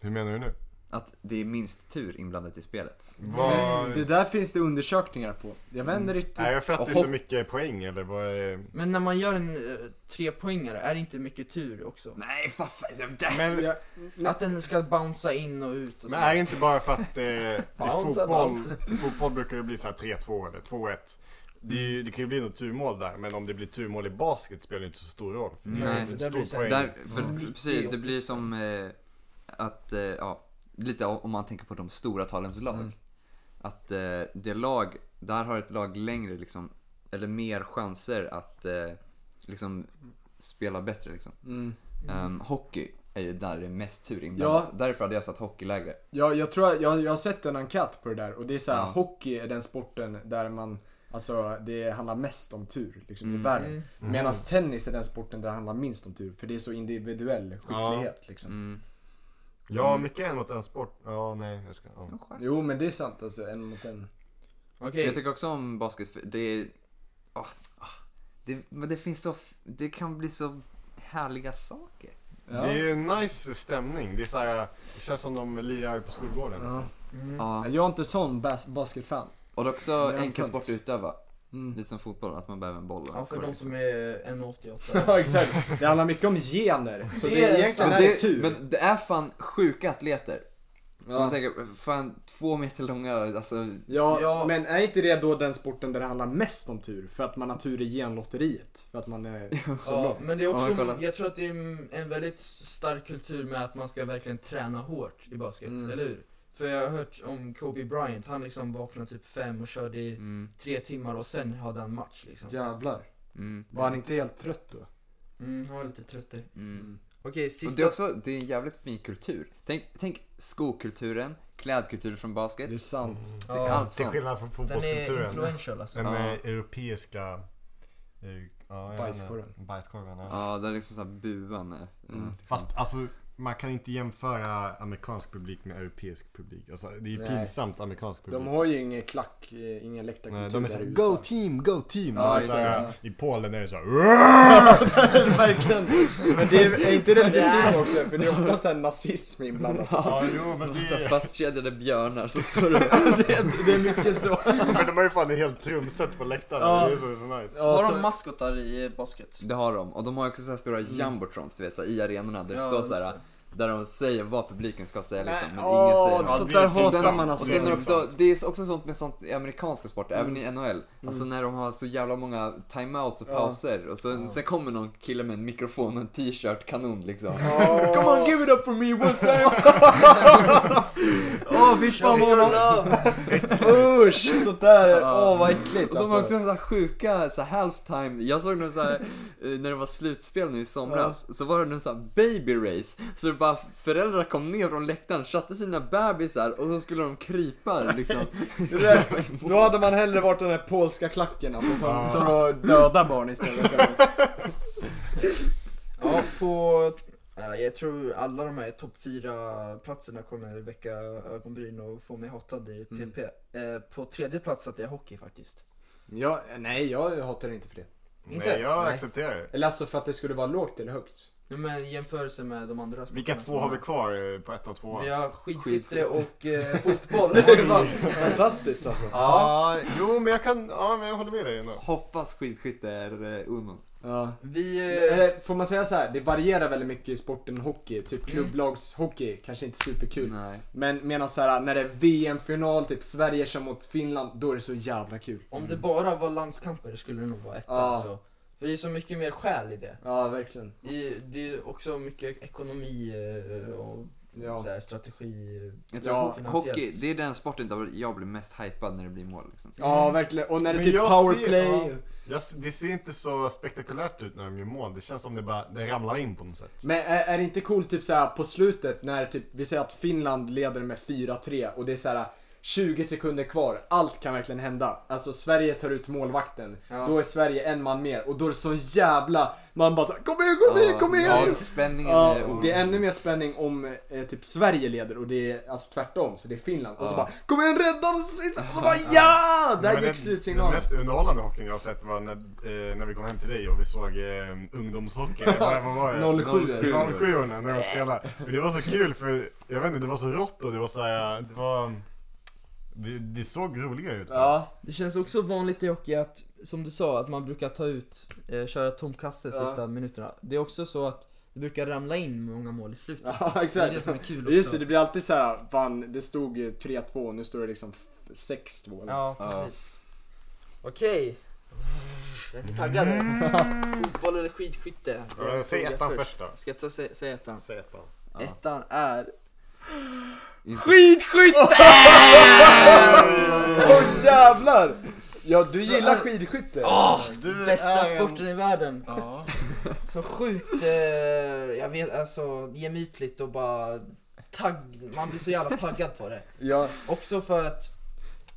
Hur menar du nu? Att det är minst tur inblandat i spelet. Vad... Det där finns det undersökningar på. Jag vänder inte... Är det för att Och det är så hopp- mycket poäng eller vad är... Men när man gör en uh, trepoängare, är det inte mycket tur också? Nej, fan. Men, Jag, Att den ska bouncea in och ut och men så. är det inte bara för att eh, i fotboll, fotboll brukar det bli så här 3-2 eller 2-1. Det, ju- det kan ju bli något turmål där, men om det blir turmål i basket spelar det inte så stor roll. För det är Nej, så för stor där blir det för Mm. precis, det blir som eh, att, eh, ja, lite om man tänker på de stora talens lag. Mm. Att eh, det lag, där har ett lag längre liksom, eller mer chanser att eh, liksom spela bättre liksom. mm. Ehm, hockey är ju där det är mest tur inblandat. Därför hade jag satt hockey lägre. jag, jag tror jag, jag har sett en enkät på det där och det är så här, Ja. hockey är den sporten där man Alltså det handlar mest om tur liksom, i Mm. världen. Mm. Medan tennis är den sporten där det handlar minst om tur. För det är så individuell skicklighet liksom. Mm. Ja, mycket en mot en sport. Ja, nej, jag ska... Ja. Jo men det är sant alltså, en mot en. Okej, Jag tycker också om basket, det är, åh, åh, det, men det finns så, det kan bli så härliga saker. Ja. Det är ju en nice stämning. Det är så här, det känns som de lirar på skolgården. Ja. Liksom. mm. Ja. Jag är inte sån bas- basketfan. Och det är också är en enkel sport att utöva. Mm. Lite som fotboll, att man behöver en boll Ja, en för de som är 1,88. Ja exakt. Det handlar mycket om gener. Så det, är är egentligen Men är det, tur. men det är fan sjuka atleter. Om man ja. tänker, fan två meter långa, alltså. Ja, Ja. men är inte det då den sporten där det handlar mest om tur? För att man har tur i genlotteriet? För att man är så Ja, lång? men det är Ja, också, kolla. jag tror att det är en- en väldigt stark kultur med att man ska verkligen träna hårt i basket, Mm. eller hur? För jag har hört om Kobe Bryant, han liksom vaknade typ fem och körde i Mm, tre timmar och sen hade han match liksom. Jävlar. mm, Var han inte helt trött då? Mm, han var lite trött där. mm. Okej, Och sista... det är också, det är en jävligt fin kultur. Tänk, tänk skokulturen, klädkulturen från basket. Det är sant. Ja, allt Till sånt. skillnad från den är fotbollskulturen. influential alltså. Den Ja. europeiska... eh, Ja, Bajskorven. Bajskorven. Ja. Ja, det är liksom såhär buan. Mm. Fast alltså, man kan inte jämföra amerikansk publik med europeisk publik. Alltså, det är ju Nej. pinsamt amerikansk publik. De har ju ingen klack, eh, ingen läktarkultur de är såhär Go team, go team! Ja, såhär, ja. I Polen är det såhär Verkligen. Men det är, är inte det lite synd också? För det är ofta såhär nazism inblandat. Ja, jo men Så här det fastkedjade björnar så står det det, är, det är mycket så. Men de har ju fan ett helt trumset på läktarna, Ja. det är så, så nice. Ja, har så- de maskotar i basket? Det har de. Och de har också så här stora jumbotrons, du vet, så här, i arenorna. Där det Ja, står så här, det. Där de säger vad publiken ska säga liksom. Men ingen säger något. sånt där det- Och sen, hatar man och sen är det alltså. också, det är också sånt med sånt i amerikanska sporter, även i NHL. Alltså Mm. när de har så jävla många timeouts och Ja. pauser och sen, Ja. sen kommer någon kille med en mikrofon och en t-shirt, kanon liksom. Come on give it up for me one time! Åh fy fan vad de... Usch! Sånt där, åh vad äckligt Och de har alltså. också så här sjuka så här halftime, jag såg någon så här, eh, när det var slutspel nu i somras, så var det någon så här baby race. Så det bara föräldrar kom ner från läktaren, satte sina bebisar och så skulle de krypa liksom. Det då hade man hellre varit den där polska klacken alltså, som står och dödar barn istället. Ja, på... Ja, jag tror alla de här topp fyra platserna kommer väcka ögonbryn och få mig hatad i Mm. PP. Eh, på tredje plats satte jag hockey faktiskt. Ja, nej, jag hatar inte för det. Inte? Nej, jag Nej. accepterar det. Eller alltså för att det skulle vara lågt eller högt. Ja, men jämförelse med de andra sporterna Vilka två har vi kvar eh, på ett och två? Vi har skidskytte och eh, fotboll. Fantastiskt alltså. Ja, jo men jag kan, ja men jag håller med dig ändå. Hoppas skidskytte är eh, unon. Ja. Vi... Eh, Eller får man säga så här, det varierar väldigt mycket i sporten hockey. Typ Mm. klubblagshockey, kanske inte superkul. Nej. Men medan så här, när det är VM-final, typ Sverige kör mot Finland, då är det så jävla kul. om det bara var landskamper skulle det nog vara etta Ja. alltså. För det är så mycket mer själ i det. Ja, verkligen. Det är, det är också mycket ekonomi eh, och Ja. så här, strategi. Jag tror Ja, ho- hockey, det är den sporten där jag blir mest hypad när det blir mål liksom. Ja, verkligen. Och när det är typ powerplay. ja. Det ser inte så spektakulärt ut när de gör mål. Det känns som det bara, det ramlar in på något sätt. Men är, är det inte coolt typ på slutet när typ, vi säger att Finland leder med 4-3 och det är såhär 20 sekunder kvar, allt kan verkligen hända. Alltså Sverige tar ut målvakten, Ja. då är Sverige en man mer och då är det så jävla, man bara såhär, kom igen, kom igen, kom igen! Ja, spänningen Ja, är det är ännu mer spänning om eh, typ Sverige leder och det är alltså tvärtom, så det är Finland. Och så bara Kom igen rädda oss! Och så bara ja! Där gick den- Den slutsignalen. mest underhållande hockeyn jag har sett var när, eh, när vi kom hem till dig och vi såg eh, ungdomshockey. Vad vad var det? 07. 07 när de spelade. Men det var så kul för, jag vet inte, det var så rått och det var så här, det var... Det, det såg roligare ut. Ja, Det känns också vanligt i hockey att, som du sa, att man brukar ta ut, eh, köra tom kasse Ja. sista minuterna. Det är också så att det brukar ramla in många mål i slutet. ja Det är exakt. det som är kul också. Just det, det blir alltid så här, fan, det stod eh, 3-2 och nu står det liksom f- 6-2 eller Ja, Ja. precis. Okej. Är ni taggade? Fotboll eller skidskytte? Ja, Säg ettan först då. Ska jag ta, sä, säga ettan? Säg ettan. Ja. Ettan är... Inte- Skidskytte! Åh jävlar! Ja, du gillar skidskytte? Du Bästa är en- sporten i världen. Ja. Så sjukt, eh, jag vet alltså, gemytligt och bara tagg, man blir så jävla taggad på det. Ja, Också för att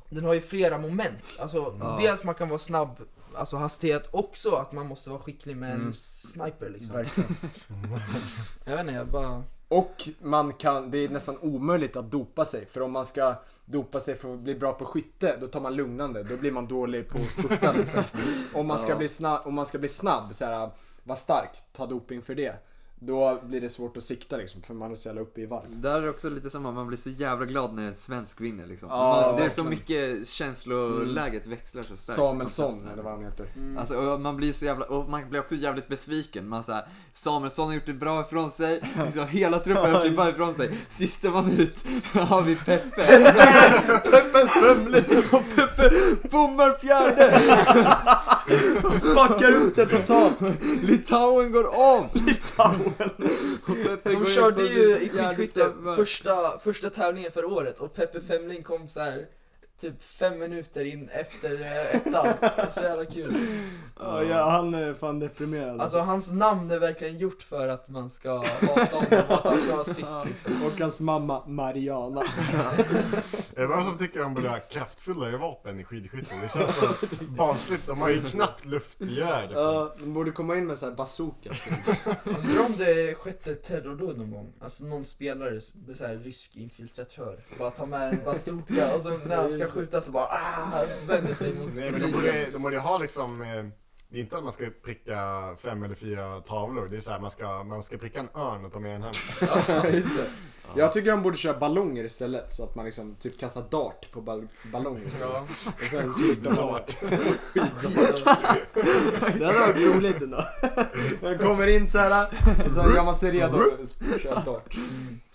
den har ju flera moment. Alltså Ja. dels man kan vara snabb, alltså hastighet, också att man måste vara skicklig med en Mm. sniper liksom. verkligen. Jag vet inte, jag bara... Och man kan, det är nästan omöjligt att dopa sig. För om man ska dopa sig för att bli bra på skytte, då tar man lugnande. Då blir man dålig på att spurta liksom. Om man ska bli snabb, om man ska bli snabb, så här, var stark, ta doping för det. Då blir det svårt att sikta liksom, för man är så jävla uppe i varv. Där är det också lite som att man blir så jävla glad när en svensk vinner liksom. Ja, man, det är så mycket känsloläget växlar så starkt. Samuelsson, eller vad han heter. Alltså, och man blir så jävla, och man blir också jävligt besviken. Man såhär, Samuelsson har gjort det bra ifrån sig, liksom, hela truppen har gjort det bra ifrån sig. Sista minut så har vi Peppe. Peppe Femling och Peppe bommar fjärde. Fuckar upp det totalt! Litauen går om. Litauen! Går De körde ju i skidskytte första, första tävlingen för året och Peppe Femling kom så här typ fem minuter in efter eh, ettan. Det är så jävla kul. Ja, ja, han är fan deprimerad. Alltså hans namn är verkligen gjort för att man ska hata honom och att han ska vara sist liksom. Och hans mamma Mariana. Är det vem som tycker de borde ha kraftfullare vapen i skidskytte? Det känns så barnsligt. De har ju knappt luftgevär liksom. Ja, de borde komma in med så här bazooka. Undrar om det skett ett terrordåd någon gång? Alltså någon spelare, så här, rysk infiltratör, bara tar med en bazooka och så när han ska skjuta så bara ah, vänder sig mot Nej men de borde, de borde ha liksom eh, det är inte att man ska pricka fem eller fyra tavlor. Det är så här, man ska, man ska pricka en örn och ta med den hem. Jag tycker de borde köra ballonger istället så att man liksom typ kastar dart på ball ballonger. Ja. Och sen man. Det hade varit roligt ändå. Man kommer in så här och så gör man sig redo att köra dart.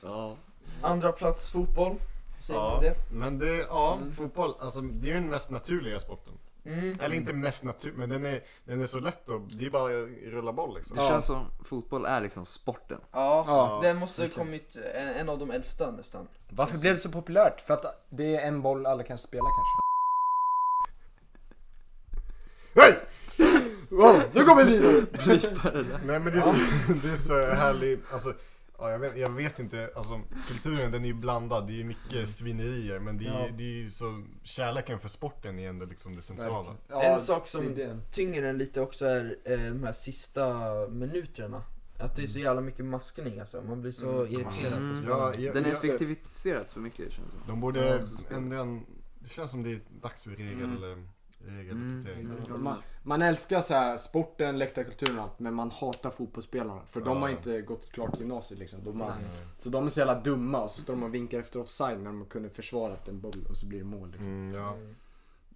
Ja. Andra plats fotboll, säger Ja, man det? men det, ja, fotboll, alltså det är ju den mest naturliga sporten. Mm. Eller inte mest naturlig, men den är, den är så lätt att, det är bara att rulla boll liksom. Det känns som fotboll är liksom sporten. Ja, Ja. den måste ha kommit en, en av de äldsta nästan. Varför blev det så populärt? För att det är en boll alla kan spela kanske? Hej! Wow, nu går vi vidare! Nej men det är så, det är så härligt, alltså Ja, jag, vet, jag vet inte, alltså kulturen den är ju blandad, det är ju mycket svinerier men det är, Ja. det är ju så, kärleken för sporten är ändå liksom det centrala. Ja, en sak som det tynger den lite också är eh, de här sista minuterna. Att det är så jävla mycket maskning alltså. Man blir så Mm. irriterad Mm. på. Ja, jag, Den effektiviserats för mycket känns det de borde ändra en, Det känns som det är dags för regel, Mm. Regeluppdatering. Mm. Man, man älskar så här sporten, läktarkulturen och allt men man hatar fotbollsspelarna. För de Ja. har inte gått klart gymnasiet liksom. De har, så de är så jävla dumma och så står de och vinkar efter offside när de kunde försvarat en boll och så blir det mål liksom. Mm, ja.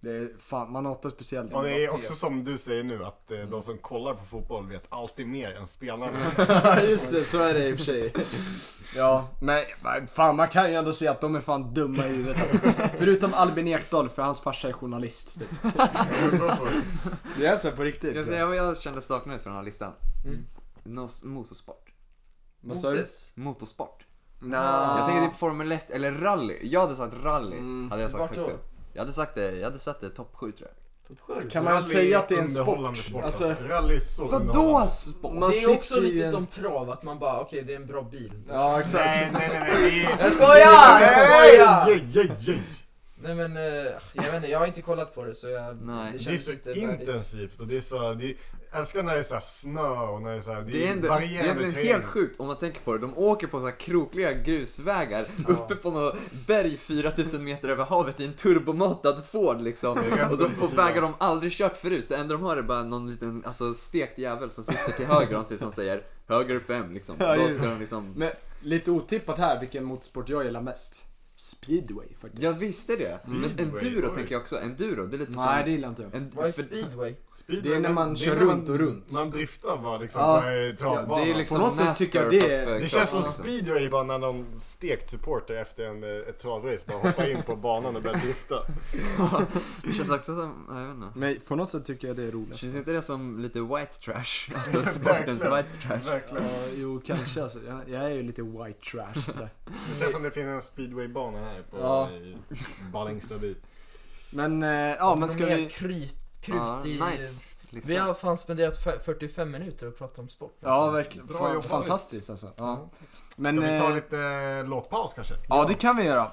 Det är, fan, man hatar speciellt. Och det är också som du säger nu att eh, de som kollar på fotboll vet alltid mer än spelarna. Ja just det, så är det i och för sig. Ja, men fan man kan ju ändå se att de är fan dumma i huvudet alltså. Förutom Albin Ekdal för hans farsa är journalist. Det är så på riktigt. Jag säga vad jag kände saknades från den här listan? Mm. Nos- Motorsport. Vad sa du? Motorsport. Nah. Jag tänker typ Formel 1 eller rally. Jag hade sagt rally. Mm. Hade jag sagt Vart högt då? Jag hade sagt det, jag hade satt det topp 7 tror jag. Kan man säga att det är en underhållande sport? sport Alltså, alltså. Rally är så Vadå underhållande. sport? Man det är också sitter i lite en- som trav, att man bara okej det är en bra bil. Ja exakt. Nej, nej, nej, nej. det är- Jag skojar! Jag skojar! Nej, nej, nej. Nej men, eh, jag vet inte, jag har inte kollat på det så jag... Nej. Det är känns så inte intensivt och det är så, det är, älskar när det är så här snö och när det är så här, det, Det är, ändå, det är helt sjukt om man tänker på det. De åker på så här krokliga grusvägar uppe på något berg 4000 meter över havet i en turbomatad Ford liksom. Och de på vägar de aldrig kört förut. Det enda de har är bara någon liten alltså, stekt jävel som sitter till höger om sig som säger höger fem liksom. Ja, Då ska de liksom... Men lite otippat här vilken motorsport jag gillar mest. Speedway faktiskt. Jag visste det. Men Speedway, enduro tänker jag också. Enduro, det är lite Nej det gillar inte jag. En, Vad är för- speedway? Speedway, Det är när man men- kör när runt och runt. Man driftar bara liksom Ja. på eh, travbanan. det är liksom På något sätt tycker jag det är- Det känns som speedway bara när någon stekt supporter efter en, eh, ett travrace bara hoppar in på banan och börjar drifta. Det känns också som, jag vet inte. Men på något sätt tycker jag det är roligast. Känns inte det som lite white trash? Alltså sportens white trash. Verkligen. Ja, jo kanske alltså. Jag, jag är ju lite white trash. där. Det känns som det finns en speedwaybana här på Ja. Ballingstaby. Men, eh, ja men ska vi... Kryt, krut Ja, i... nice. Lista. Vi har fan spenderat fe- 45 minuter och pratat om sport. Ja verkligen. Bra Fan, jobbat. fantastiskt alltså. Ja. Men, Ska vi ta eh, lite eh, låtpaus kanske? ja det kan vi göra.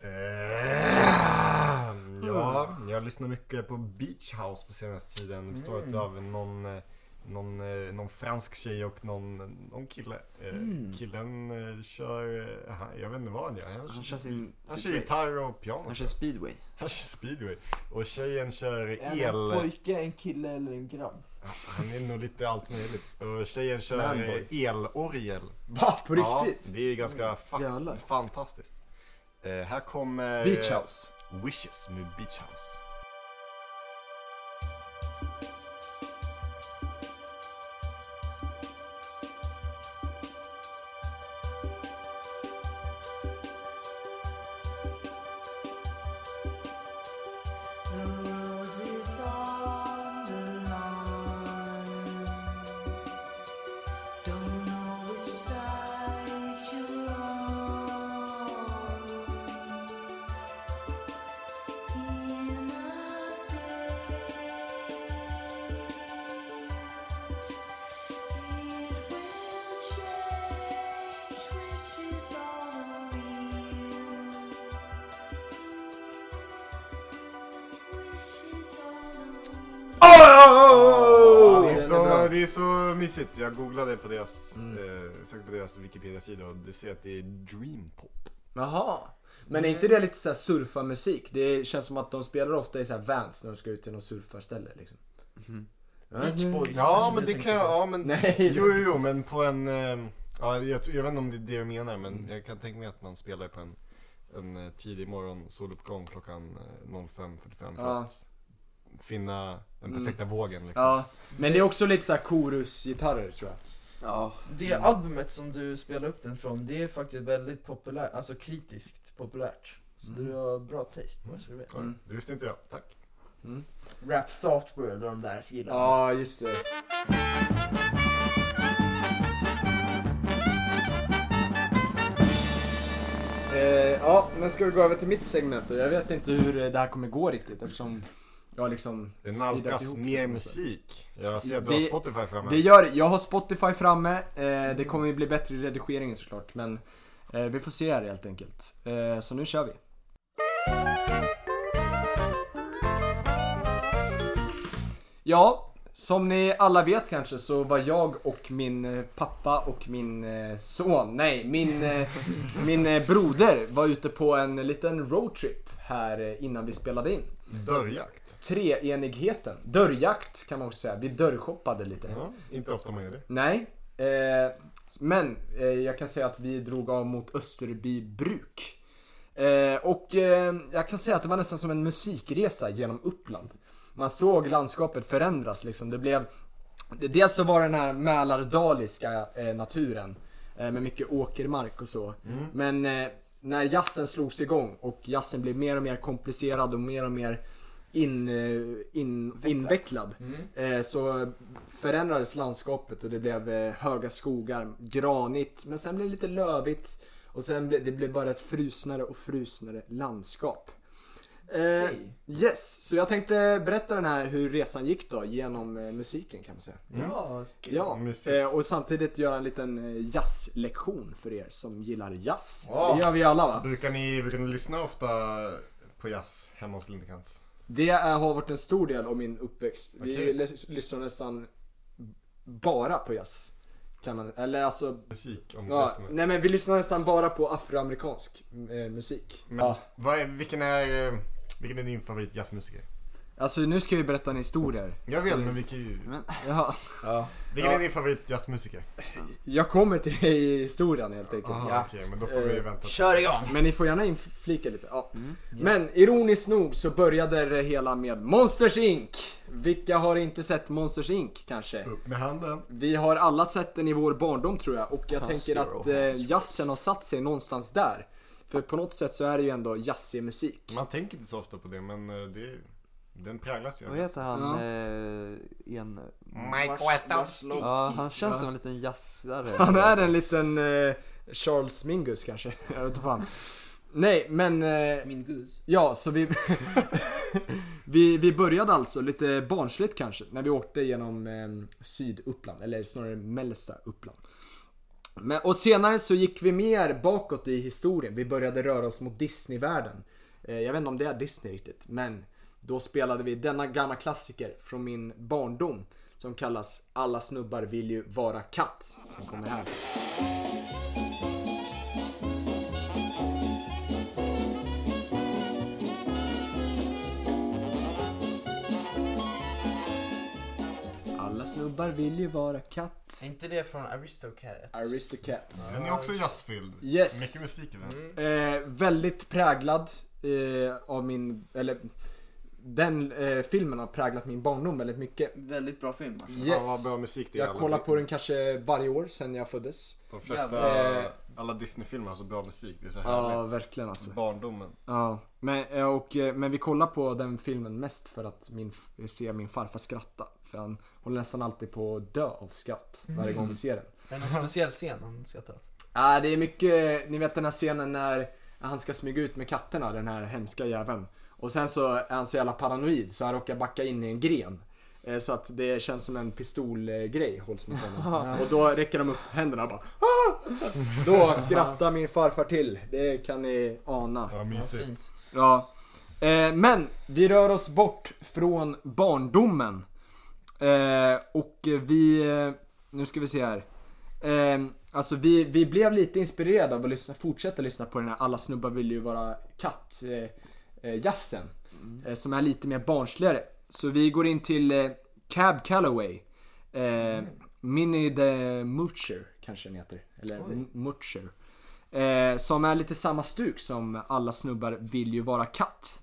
Eh, Ja, jag lyssnar mycket på Beach House på senaste tiden. Består Mm. av någon, någon, eh, någon fransk tjej och någon, någon kille. Eh, Mm. Killen eh, kör, han- jag vet inte vad han gör. Han, Han kör sin... han kör gitarr och piano. Han kör speedway. Han kör speedway. Och tjejen kör Är han el. en pojke, en kille eller en grabb? Han är nog lite allt möjligt. Och tjejen kör elorgel. Va? På riktigt? Ja, det är ganska fa- Jävlar. fantastiskt. Eh, här kommer Beach House. Wishes med Beach House. Det är så mysigt. Jag googlade på deras, Mm. eh, sökte på deras Wikipedia-sida och det ser att det är dream pop. Jaha. Men är inte det lite såhär surfarmusik? Det känns som att de spelar ofta i såhär vans när de ska ut till något surfarställe liksom. Beach Boys. Ja, kanske men det kan jag, ja men Nej. Jo, jo, jo, men på en, eh, ja, jag, jag vet inte om det är det du menar men Mm. jag kan tänka mig att man spelar på en, en eh, tidig morgon soluppgång klockan eh, 05.45 för Ja. att finna den Mm. perfekta vågen liksom. Ja. Men det är också lite såhär chorusgitarrer tror jag. Ja. Det albumet som du spelar upp den från, det är faktiskt väldigt populärt, alltså kritiskt populärt. Så du har bra taste, bara så du vet. Mm. Det visste inte jag, tack. Rap Startworld och de där gillar. Ja, just det. Eh, ja, men ska vi gå över till mitt segment då? Jag vet inte hur eh, det här kommer gå riktigt eftersom har liksom Det nalkas mer det. musik. Jag ser att du Det- har Spotify framme. Det gör Jag har Spotify framme. Eh, det kommer ju bli bättre i redigeringen såklart. Men eh, vi får se här helt enkelt. Eh, så nu kör vi. Ja, som ni alla vet kanske så var jag och min eh, pappa och min eh, son, nej min, eh, min broder var ute på en liten roadtrip här innan vi spelade in. Dörrjakt. Treenigheten, dörrjakt kan man också säga. Vi dörrshoppade lite. Ja, inte ofta man gör det. Nej, eh, men eh, jag kan säga att vi drog av mot Österby bruk. Eh, och eh, jag kan säga att det var nästan som en musikresa genom Uppland. Man såg landskapet förändras liksom. Det blev Dels så var det den här mälardaliska eh, naturen eh, med mycket åkermark och så. Men eh, när jazzen slogs igång och jazzen blev mer och mer komplicerad och mer och mer in, eh, in, invecklad. Eh, så förändrades landskapet och det blev eh, höga skogar, granigt, men sen blev det lite lövigt. Och sen blev det blev bara ett frusnare och frusnare landskap. Eh, yes, så jag tänkte berätta den här hur resan gick då genom eh, musiken kan man säga. Ja, Ja, Mysigt. eh, och samtidigt göra en liten eh, jazzlektion för er som gillar jazz. Ja. Det gör vi alla va? Brukar ni, brukar ni lyssna ofta på jazz hemma hos Lindekans? Det är, har varit en stor del av min uppväxt. Vi Okej. lys- lyssnar nästan bara på jazz. Kan man, eller alltså, Musik om ja, det nej men vi lyssnar nästan bara på afroamerikansk eh, musik. Men Ja. vad är, vilken, är, eh, vilken är din favorit jazzmusiker? Alltså nu ska vi berätta en historia. här. Jag vet, men vilken, ju- Jaha. ja. vilken Ja. är din favorit jazzmusiker? Jag kommer till historien helt enkelt. Ja. Okej, men då får vi Eh, vänta. Kör igång! Men ni får gärna inflika lite. Ja. Men ironiskt nog så började det hela med Monsters Inc. Vilka har inte sett Monsters Inc kanske? Upp med handen. Vi har alla sett den i vår barndom tror jag och jag Ja, tänker att eh, jazzen har satt sig någonstans där. För på något sätt så är det ju ändå jazzig musik. Man tänker inte så ofta på det, men eh, det, den präglas ju Vad heter han? Ja. Eh, en... Mike Wazowski. Ja, han känns Ja. som en liten jazzare. Han är en liten eh, Charles Mingus kanske. Jag vet inte fan. Nej men eh, Min gus. Ja, så vi, vi, vi började alltså lite barnsligt kanske när vi åkte genom eh, Syduppland, eller snarare mellersta Uppland. Men, och senare så gick vi mer bakåt i historien, vi började röra oss mot Disneyvärlden. Eh, jag vet inte om det är Disney riktigt, men då spelade vi denna gamla klassiker från min barndom som kallas Alla snubbar vill ju vara katt. Den kommer här. Snubbar vill ju vara katt. Är inte det från Aristocats? Aristocats. Den är också jazzfylld. Yes. Mycket musik i den. Eh, väldigt präglad eh, av min, eller den eh, filmen har präglat min barndom väldigt mycket. Väldigt bra film alltså. Fan Yes. vad bra musik det är. Jag alla kollar Di- på den kanske varje år sedan jag föddes. De flesta, Jävlar. alla Disney-filmer har så bra musik. Det är så Ja, härligt. verkligen alltså. Barndomen. Ja, men, eh, och, eh, men vi kollar på den filmen mest för att min, se min farfar skratta. För han håller nästan alltid på att dö av skratt varje gång vi ser den. Är det någon speciell scen han skrattar åt? Ja, det är mycket, ni vet den här scenen när han ska smyga ut med katterna, den här hemska jäveln. Och sen så är han så jävla paranoid så han råkar backa in i en gren. Eh, Så att det känns som en pistolgrej hålls mot honom. Och då räcker de upp händerna och bara "Ah!" Då skrattar min farfar till. Det kan ni ana. Ja, mysigt. Ja. Eh, men vi rör oss bort från barndomen. Eh, och vi, eh, nu ska vi se här. Eh, alltså vi, vi blev lite inspirerade av att lyssna, fortsätta lyssna på den här Alla snubbar vill ju vara katt eh, eh, jazzen. Eh, som är lite mer barnsligare. Så vi går in till Cab Calloway. Eh, Minnie the Moocher kanske den heter. Eller Moocher. Som är lite samma stuk som Alla snubbar vill ju vara katt.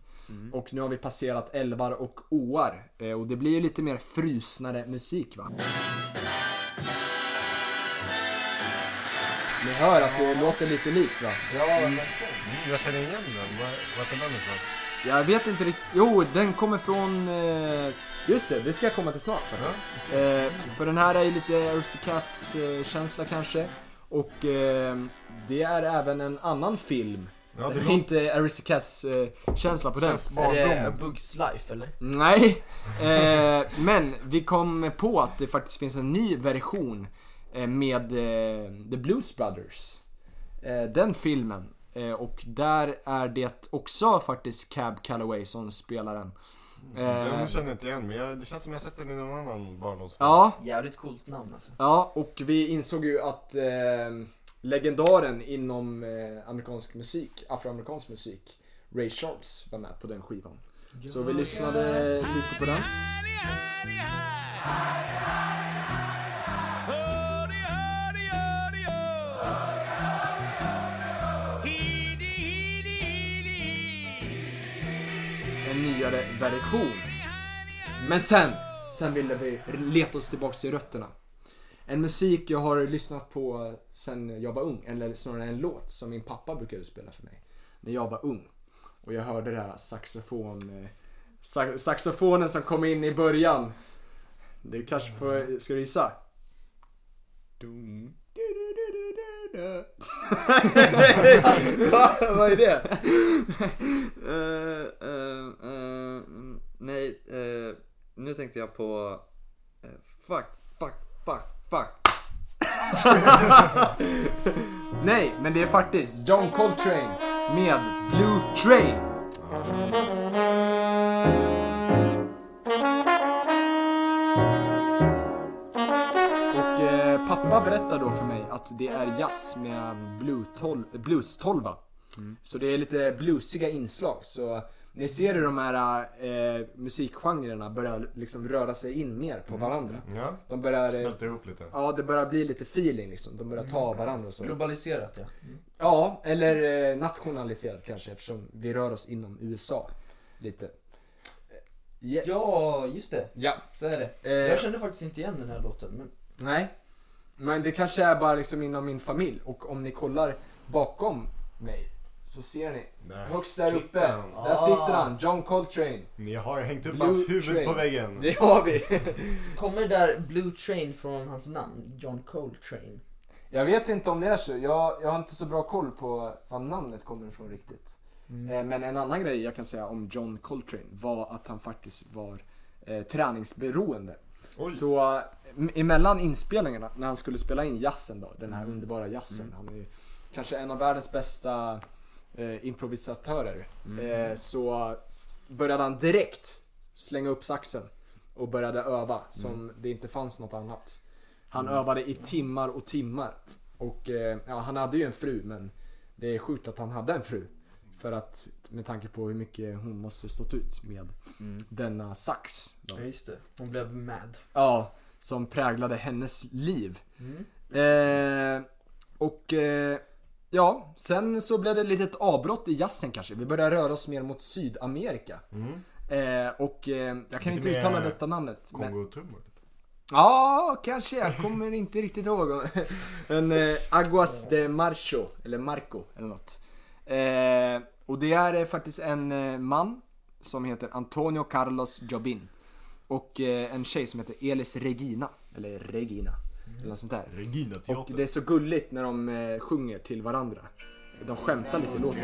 Och nu har vi passerat älvar och åar. Eh, och det blir ju lite mer frusnare musik va? Ni hör att det låter lite likt va? Mm, jag känner igen den. Var- Vart är den ifrån? Jag vet inte riktigt. Jo, den kommer från... Eh, just det, det ska jag komma till snart faktiskt. Eh, för den här är ju lite Aristocats eh, känsla kanske. Och eh, det är även en annan film. Ja, det det är inte Aristocats eh, känsla på den. Är det A. Bug's Life eller? Nej, eh, men vi kom på att det faktiskt finns en ny version eh, med eh, The Blues Brothers. Eh, den filmen. Eh, och där är det också faktiskt Cab Calloway som spelar den. Eh, Den känner jag inte igen men jag, det känns som jag sett den i någon annan barndomsfilm. ja, Jävligt coolt namn alltså. ja, och vi insåg ju att eh, legendaren inom eh, amerikansk musik, afroamerikansk musik, Ray Charles var med på den skivan. Så vi lyssnade lite på den. En nyare version. Men sen, sen ville vi leta oss tillbaks till rötterna. En musik jag har lyssnat på sen jag var ung, eller snarare en låt som min pappa brukade spela för mig. När jag var ung. Och jag hörde det här saxofon... Eh, sax, saxofonen som kom in i början. Du kanske får, ska du gissa? Dum. Va? Vad är det? Uh, uh, uh, nej, nu tänkte jag på... fuck, fuck, fuck, fuck. Nej, men det är faktiskt John Coltrane med Blue Train. Och eh, pappa berättar då för mig att det är jazz med blue tol- blues-tolva. Så det är lite bluesiga inslag. Så ni ser hur de här eh, musikgenrerna börjar liksom röra sig in mer på varandra. Ja, De börjar... Eh, smälter ihop lite. ja, det börjar bli lite feeling liksom. De börjar ta varandra så. Globaliserat ja. Ja, eller eh, nationaliserat kanske eftersom vi rör oss inom USA. Lite. Eh, Yes. Ja, just det. Ja. Så är det. Eh, Jag kände faktiskt inte igen den här låten. Men... Nej. Men det kanske är bara liksom inom min familj. Och om ni kollar bakom mig så ser ni. Där Högst där uppe. han. Där sitter han. John Coltrane. Ni har ju hängt upp Blue hans huvud Train. på väggen. Det har vi. Kommer där Blue Train från hans namn? John Coltrane? Jag vet inte om det är så. Jag, jag har inte så bra koll på var namnet kommer ifrån riktigt. Eh, Men en annan grej jag kan säga om John Coltrane var att han faktiskt var eh, träningsberoende. Oj. Så eh, emellan inspelningarna, när han skulle spela in jazzen då, den här underbara jazzen. Han är ju kanske en av världens bästa eh, improvisatörer. Eh, så började han direkt slänga upp saxen och började öva som det inte fanns något annat. Han övade i timmar och timmar. Och eh, ja, han hade ju en fru men det är sjukt att han hade en fru. För att med tanke på hur mycket hon måste stått ut med denna sax. Då. Ja, just det. Hon blev mad. Ja, som präglade hennes liv. Eh, och eh, ja, sen så blev det ett litet avbrott i jazzen kanske. Vi började röra oss mer mot Sydamerika. Eh, och eh, jag kan inte uttala detta namnet. Kongo-trummor. typ. ja, kanske. Jag kommer inte riktigt ihåg. En eh, Aguas de Marcho, eller Marco, eller något. Eh, och det är eh, faktiskt en eh, man som heter Antonio Carlos Jobin. Och en tjej som heter Elis Regina, eller Regina. Eller något sånt där. Regina Och teater. det är så gulligt när de eh, sjunger till varandra. De skämtar lite i låten.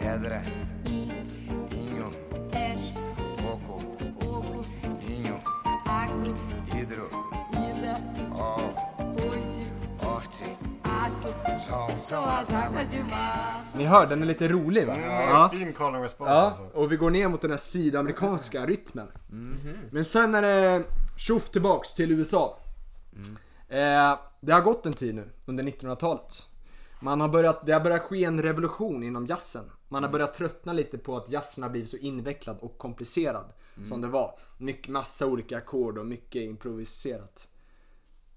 Pedra, Inho, Coco, Inho, Hidro, Ó, Orte, Sol, São as águas de mar. Ni hör, den är lite rolig va? Ja, fin call and response Ja, alltså. och vi går ner mot den här sydamerikanska rytmen. Men sen är det tjoff tillbaks till USA. Eh, det har gått en tid nu, under 1900-talet. Man har börjat, det har börjat ske en revolution inom jazzen. Man har börjat tröttna lite på att jazzen har blivit så invecklad och komplicerad som det var. Mycket, massa olika ackord och mycket improviserat.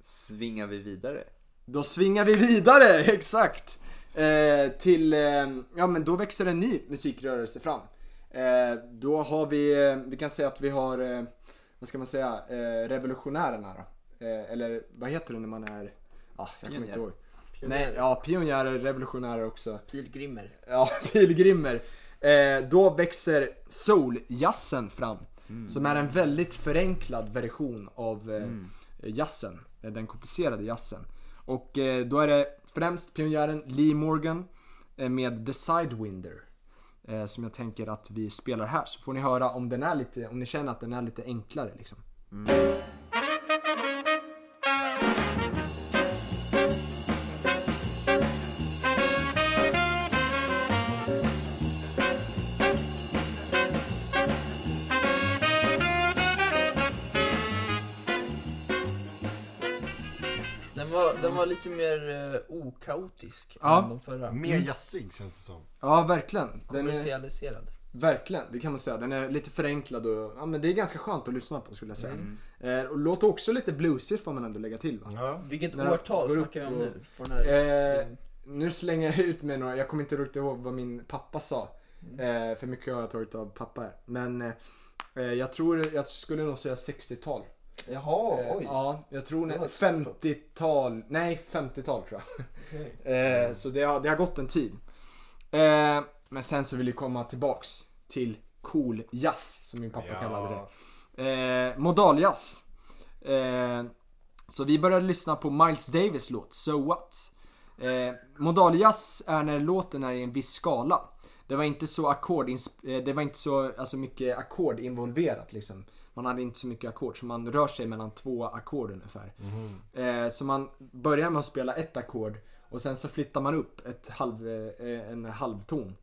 Svingar vi vidare? Då svingar vi vidare, exakt! Eh, till, eh, ja men då växer en ny musikrörelse fram. Eh, då har vi, eh, vi kan säga att vi har, eh, vad ska man säga, eh, revolutionärerna då. Eh, eller vad heter det när man är, ah, jag kommer inte ihåg. Nej, ja pionjärer, revolutionärer också. Pilgrimer. Ja, pilgrimer. Eh, då växer souljazzen fram. Som är en väldigt förenklad version av eh, jazzen. eh, Den komplicerade jazzen. Och eh, då är det främst pionjären Lee Morgan eh, med The Sidewinder. Eh, som jag tänker att vi spelar här. Så får ni höra om den är lite, om ni känner att den är lite enklare liksom. Mm. Var lite mer uh, okaotisk Ja. än de förra. Mer jazzig känns det som. Ja, verkligen. Den är, Kommersialiserad. verkligen, det kan man säga. Den är lite förenklad och ja, men det är ganska skönt att lyssna på skulle jag säga. Mm. Eh, och låter också lite bluesigt får man ändå lägga till va? Ja. Vilket När de årtal går upp snackar vi om och- nu? På den här Eh, nu slänger jag ut med några, jag kommer inte riktigt ihåg vad min pappa sa. Mm. Eh, för mycket har jag tagit av pappa här. Men eh, eh, jag tror, jag skulle nog säga 60-tal. Jaha, Eh, oj. ja, jag tror Det nä- var 50-tal, nej 50-tal tror jag. Okej. Eh, så det har, det har gått en tid. Eh, men sen så vill jag komma tillbaks till cool jazz som min pappa kallade det. Eh, modaljazz. Så vi började lyssna på Miles Davis låt So What. Eh, modaljazz är när låten är i en viss skala. Det var inte så ackord, det var inte så alltså mycket ackord involverat liksom. Man hade inte så mycket ackord så man rör sig mellan två ackord ungefär. Eh, så man börjar med att spela ett ackord och sen så flyttar man upp ett halv, eh, en halvton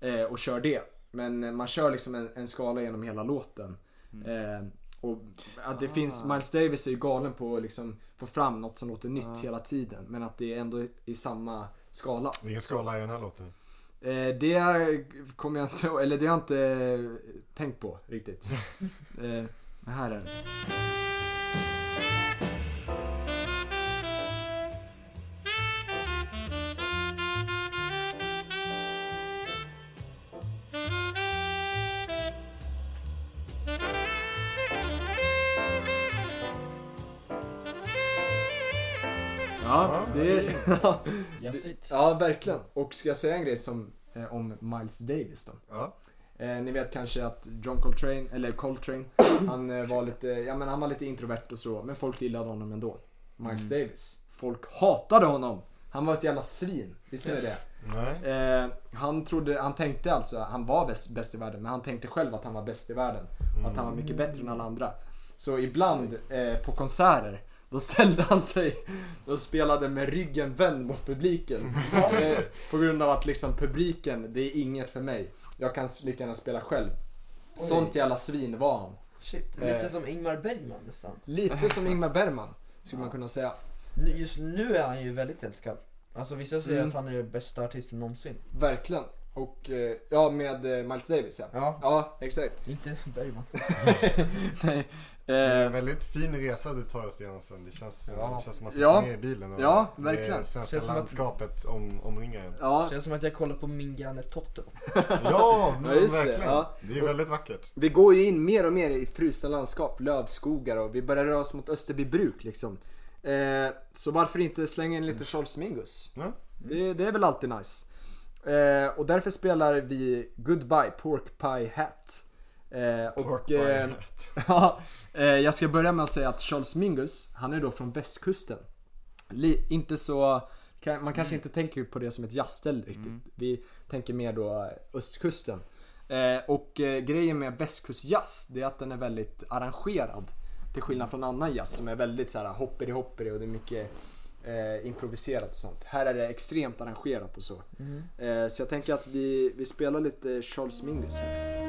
eh, och kör det. Men man kör liksom en, en skala genom hela låten. Eh, och att det finns, Miles Davis är ju galen på att liksom få fram något som låter nytt hela tiden. Men att det är ändå i samma skala. Vilken skala är den här låten? Eh, det kommer jag inte eller det har jag inte tänkt på riktigt. eh, men här är den. Ja, det Jazzigt. Ja, verkligen. Och ska jag säga en grej som, eh, om Miles Davis då? Ja. Eh, ni vet kanske att John Coltrane, eller Coltrane, han eh, var lite, ja men han var lite introvert och så, men folk gillade honom ändå. Miles Davis. Folk hatade honom. Han var ett jävla svin, visste ni det? Nej. Eh, han trodde, han tänkte alltså, han var bäst, bäst i världen, men han tänkte själv att han var bäst i världen. Och att han var mycket bättre än alla andra. Så ibland eh, på konserter, då ställde han sig och spelade med ryggen vänd mot publiken. eh, på grund av att liksom publiken, det är inget för mig. Jag kan lika gärna spela själv. Sånt jävla svin var han. Shit, Eh. lite som Ingmar Bergman nästan. Lite som Ingmar Bergman, skulle man kunna säga. Nu- Just nu är han ju väldigt älskad. Alltså vissa säger Mm. att han är den bästa artisten någonsin. Verkligen. Och eh, ja, med eh, Miles Davis ja. Ja, Ja, exakt. inte Bergman. Nej. Det är en Eh, väldigt fin resa du tar oss igenom sen. Det känns, Ja. det känns som att man sitter Ja. med i bilen och Ja, det verkligen. svenska Känns som att- landskapet om, omringar en. ja, Känns som att jag kollar på min granne Totto. Ja, men Ja, just det. verkligen. Ja. Det är väldigt vackert. Vi går ju in mer och mer i frusna landskap, lövskogar och vi börjar röra oss mot Österbybruk liksom. Eh, så varför inte slänga in lite Charles Mingus? Ja. Det, det är väl alltid nice. Eh, och därför spelar vi Goodbye Pork Pie Hat. Eh, och, eh, ja, eh, jag ska börja med att säga att Charles Mingus, han är då från västkusten. Li, inte så, kan, man kanske inte tänker på det som ett jazzställe riktigt. Vi tänker mer då östkusten. Eh, och eh, grejen med västkustjazz, det är att den är väldigt arrangerad. Till skillnad från annan jazz som är väldigt så här hopperi hopperi och det är mycket eh, improviserat och sånt. Här är det extremt arrangerat och så. Eh, så jag tänker att vi, vi spelar lite Charles Mingus här.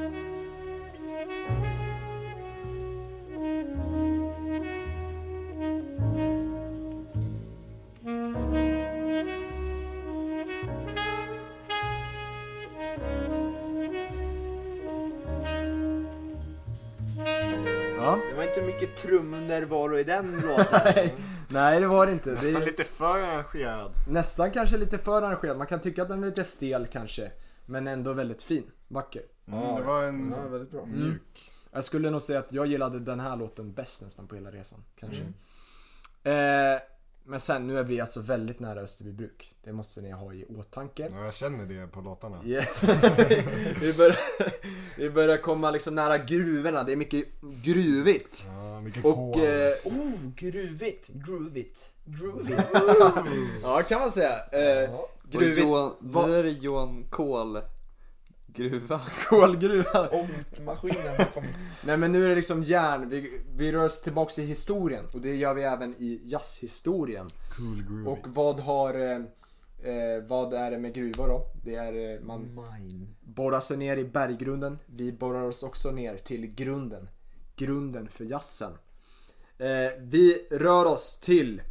Ja. Det var inte mycket trumnärvaro i den låten. Nej det var det inte. Det Nästan är lite för arrangerad. nästan kanske lite för arrangerad. Man kan tycka att den är lite stel kanske. Men ändå väldigt fin. Vacker. Mm, det var en Ja, väldigt bra. mjuk. Jag skulle nog säga att jag gillade den här låten bäst nästan på hela resan. Kanske. Mm. Eh, men sen, nu är vi alltså väldigt nära Österbybruk. Det måste ni ha i åtanke. Ja, jag känner det på låtarna. Yes. vi, börjar, vi börjar komma liksom nära gruvorna. Det är mycket gruvigt. Ja, mycket Och kol. eh, Oh, gruvigt. Groovigt. Groovigt. ja, kan man säga. Eh, Ja. gruvigt. Johan, nu är det Johan Kohl gruva. Kolgruva. Ångmaskinen har kommit. Nej men nu är det liksom järn. Vi, vi rör oss tillbaks i historien. Och det gör vi även i jazzhistorien. Cool groovy. Och vad har... Eh, eh, vad är det med gruvor då? Det är eh, man Mine. borrar sig ner i berggrunden. Vi borrar oss också ner till grunden. Grunden för jazzen. Eh, vi rör oss till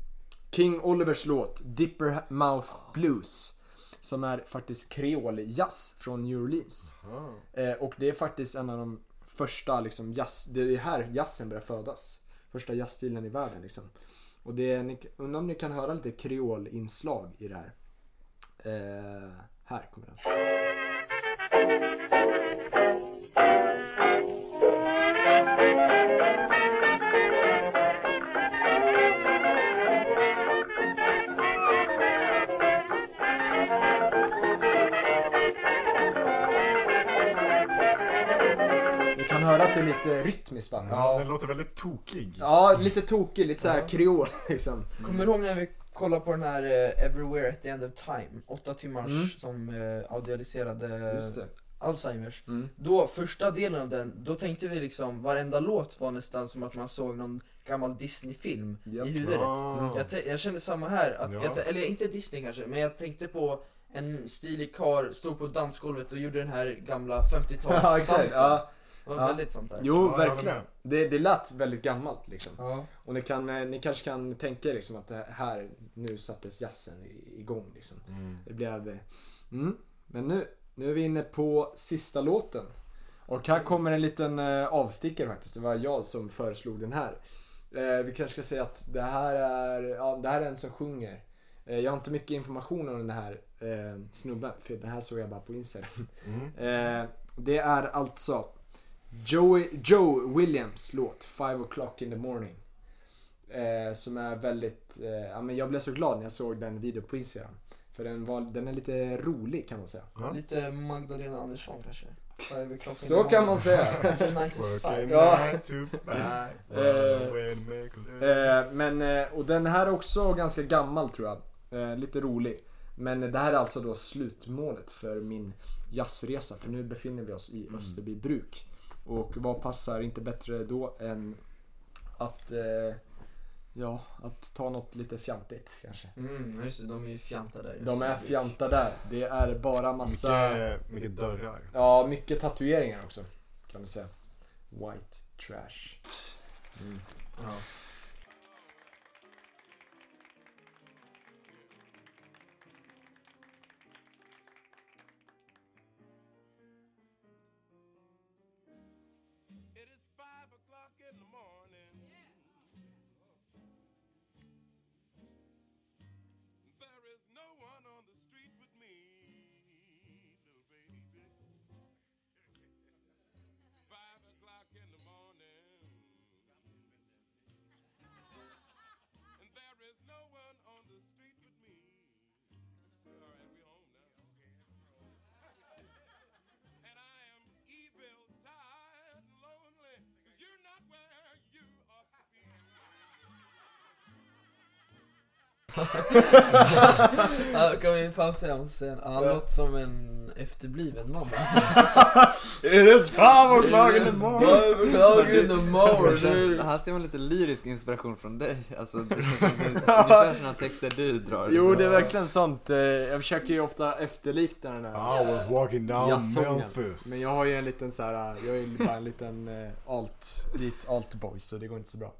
King Olivers låt Dipper Mouth Blues. Som är faktiskt kreoljazz från New Orleans. Eh, och det är faktiskt en av de första liksom jazz, det är här jazzen börjar födas. Första jazzstilen i världen liksom. Och det är, undrar om ni kan höra lite kreolinslag i det här. Eh, här kommer den. Kan höra att det är lite rytmiskt va? Ja, den låter väldigt tokig. Ja, lite tokig, lite såhär kreol liksom. Kommer du ihåg när vi kollade på den här eh, Everywhere at the end of time? Åtta timmars Mm. som uh, audialiserade. Alzheimers. Mm. Då, första delen av den, då tänkte vi liksom, varenda låt var nästan som att man såg någon gammal Disney-film Japp. i huvudet. Ah. Jag, jag kände samma här, att, Ja. jag, eller inte Disney kanske, men jag tänkte på en stilig kar stod på dansgolvet och gjorde den här gamla 50-talsdansen. Ja. Ja. Var Ja. väldigt sånt där. Jo, Ja, verkligen. Det, det lät väldigt gammalt liksom. Ja. Och ni, kan, eh, ni kanske kan tänka er liksom att det här, nu sattes jazzen i- igång liksom. Mm. Det blev... eh, Mm. Men nu, nu är vi inne på sista låten. Och här kommer en liten eh, avstickare faktiskt. Det var jag som föreslog den här. Vi kanske ska säga att det här är, ja, det här är en som sjunger. Jag har inte mycket information om den här eh, snubben, för den här såg jag bara på Instagram. Mm. Eh, det är alltså Joey, Joe Williams låt Five o'clock in the morning. Eh, som är väldigt, eh, ja men jag blev så glad när jag såg den videon på Instagram. För den, var, den är lite rolig kan man säga. Ja. Lite Magdalena Andersson kanske. Så kan man säga. 95. Ja. Eh. Eh, men, eh, och den här är också ganska gammal tror jag. Eh, lite rolig. Men det här är alltså då slutmålet för min jazzresa. För nu befinner vi oss i Österbybruk. Och vad passar inte bättre då än att, eh, ja, att ta något lite fjantigt kanske. Mm, just det, de är ju fjanta där. De är fjanta där. Det är bara massa, Mycket, mycket dörrar. ja mycket tatueringar också. Kan man säga. White trash. Ja. Ja, kan vi pausa? Måste säga, han Ja. låter som en efterbliven man alltså. It is o'clock in the morning! Här ser man lite lyrisk inspiration från dig. Alltså, det ungefär sådana texter du drar. Jo, liksom. det är verkligen sant. Eh, Jag försöker ju ofta efterlikna den här I was walking down. Memphis. Men jag har ju en liten så här, jag är ju bara en liten eh, alt, vit alt-boy så det går inte så bra.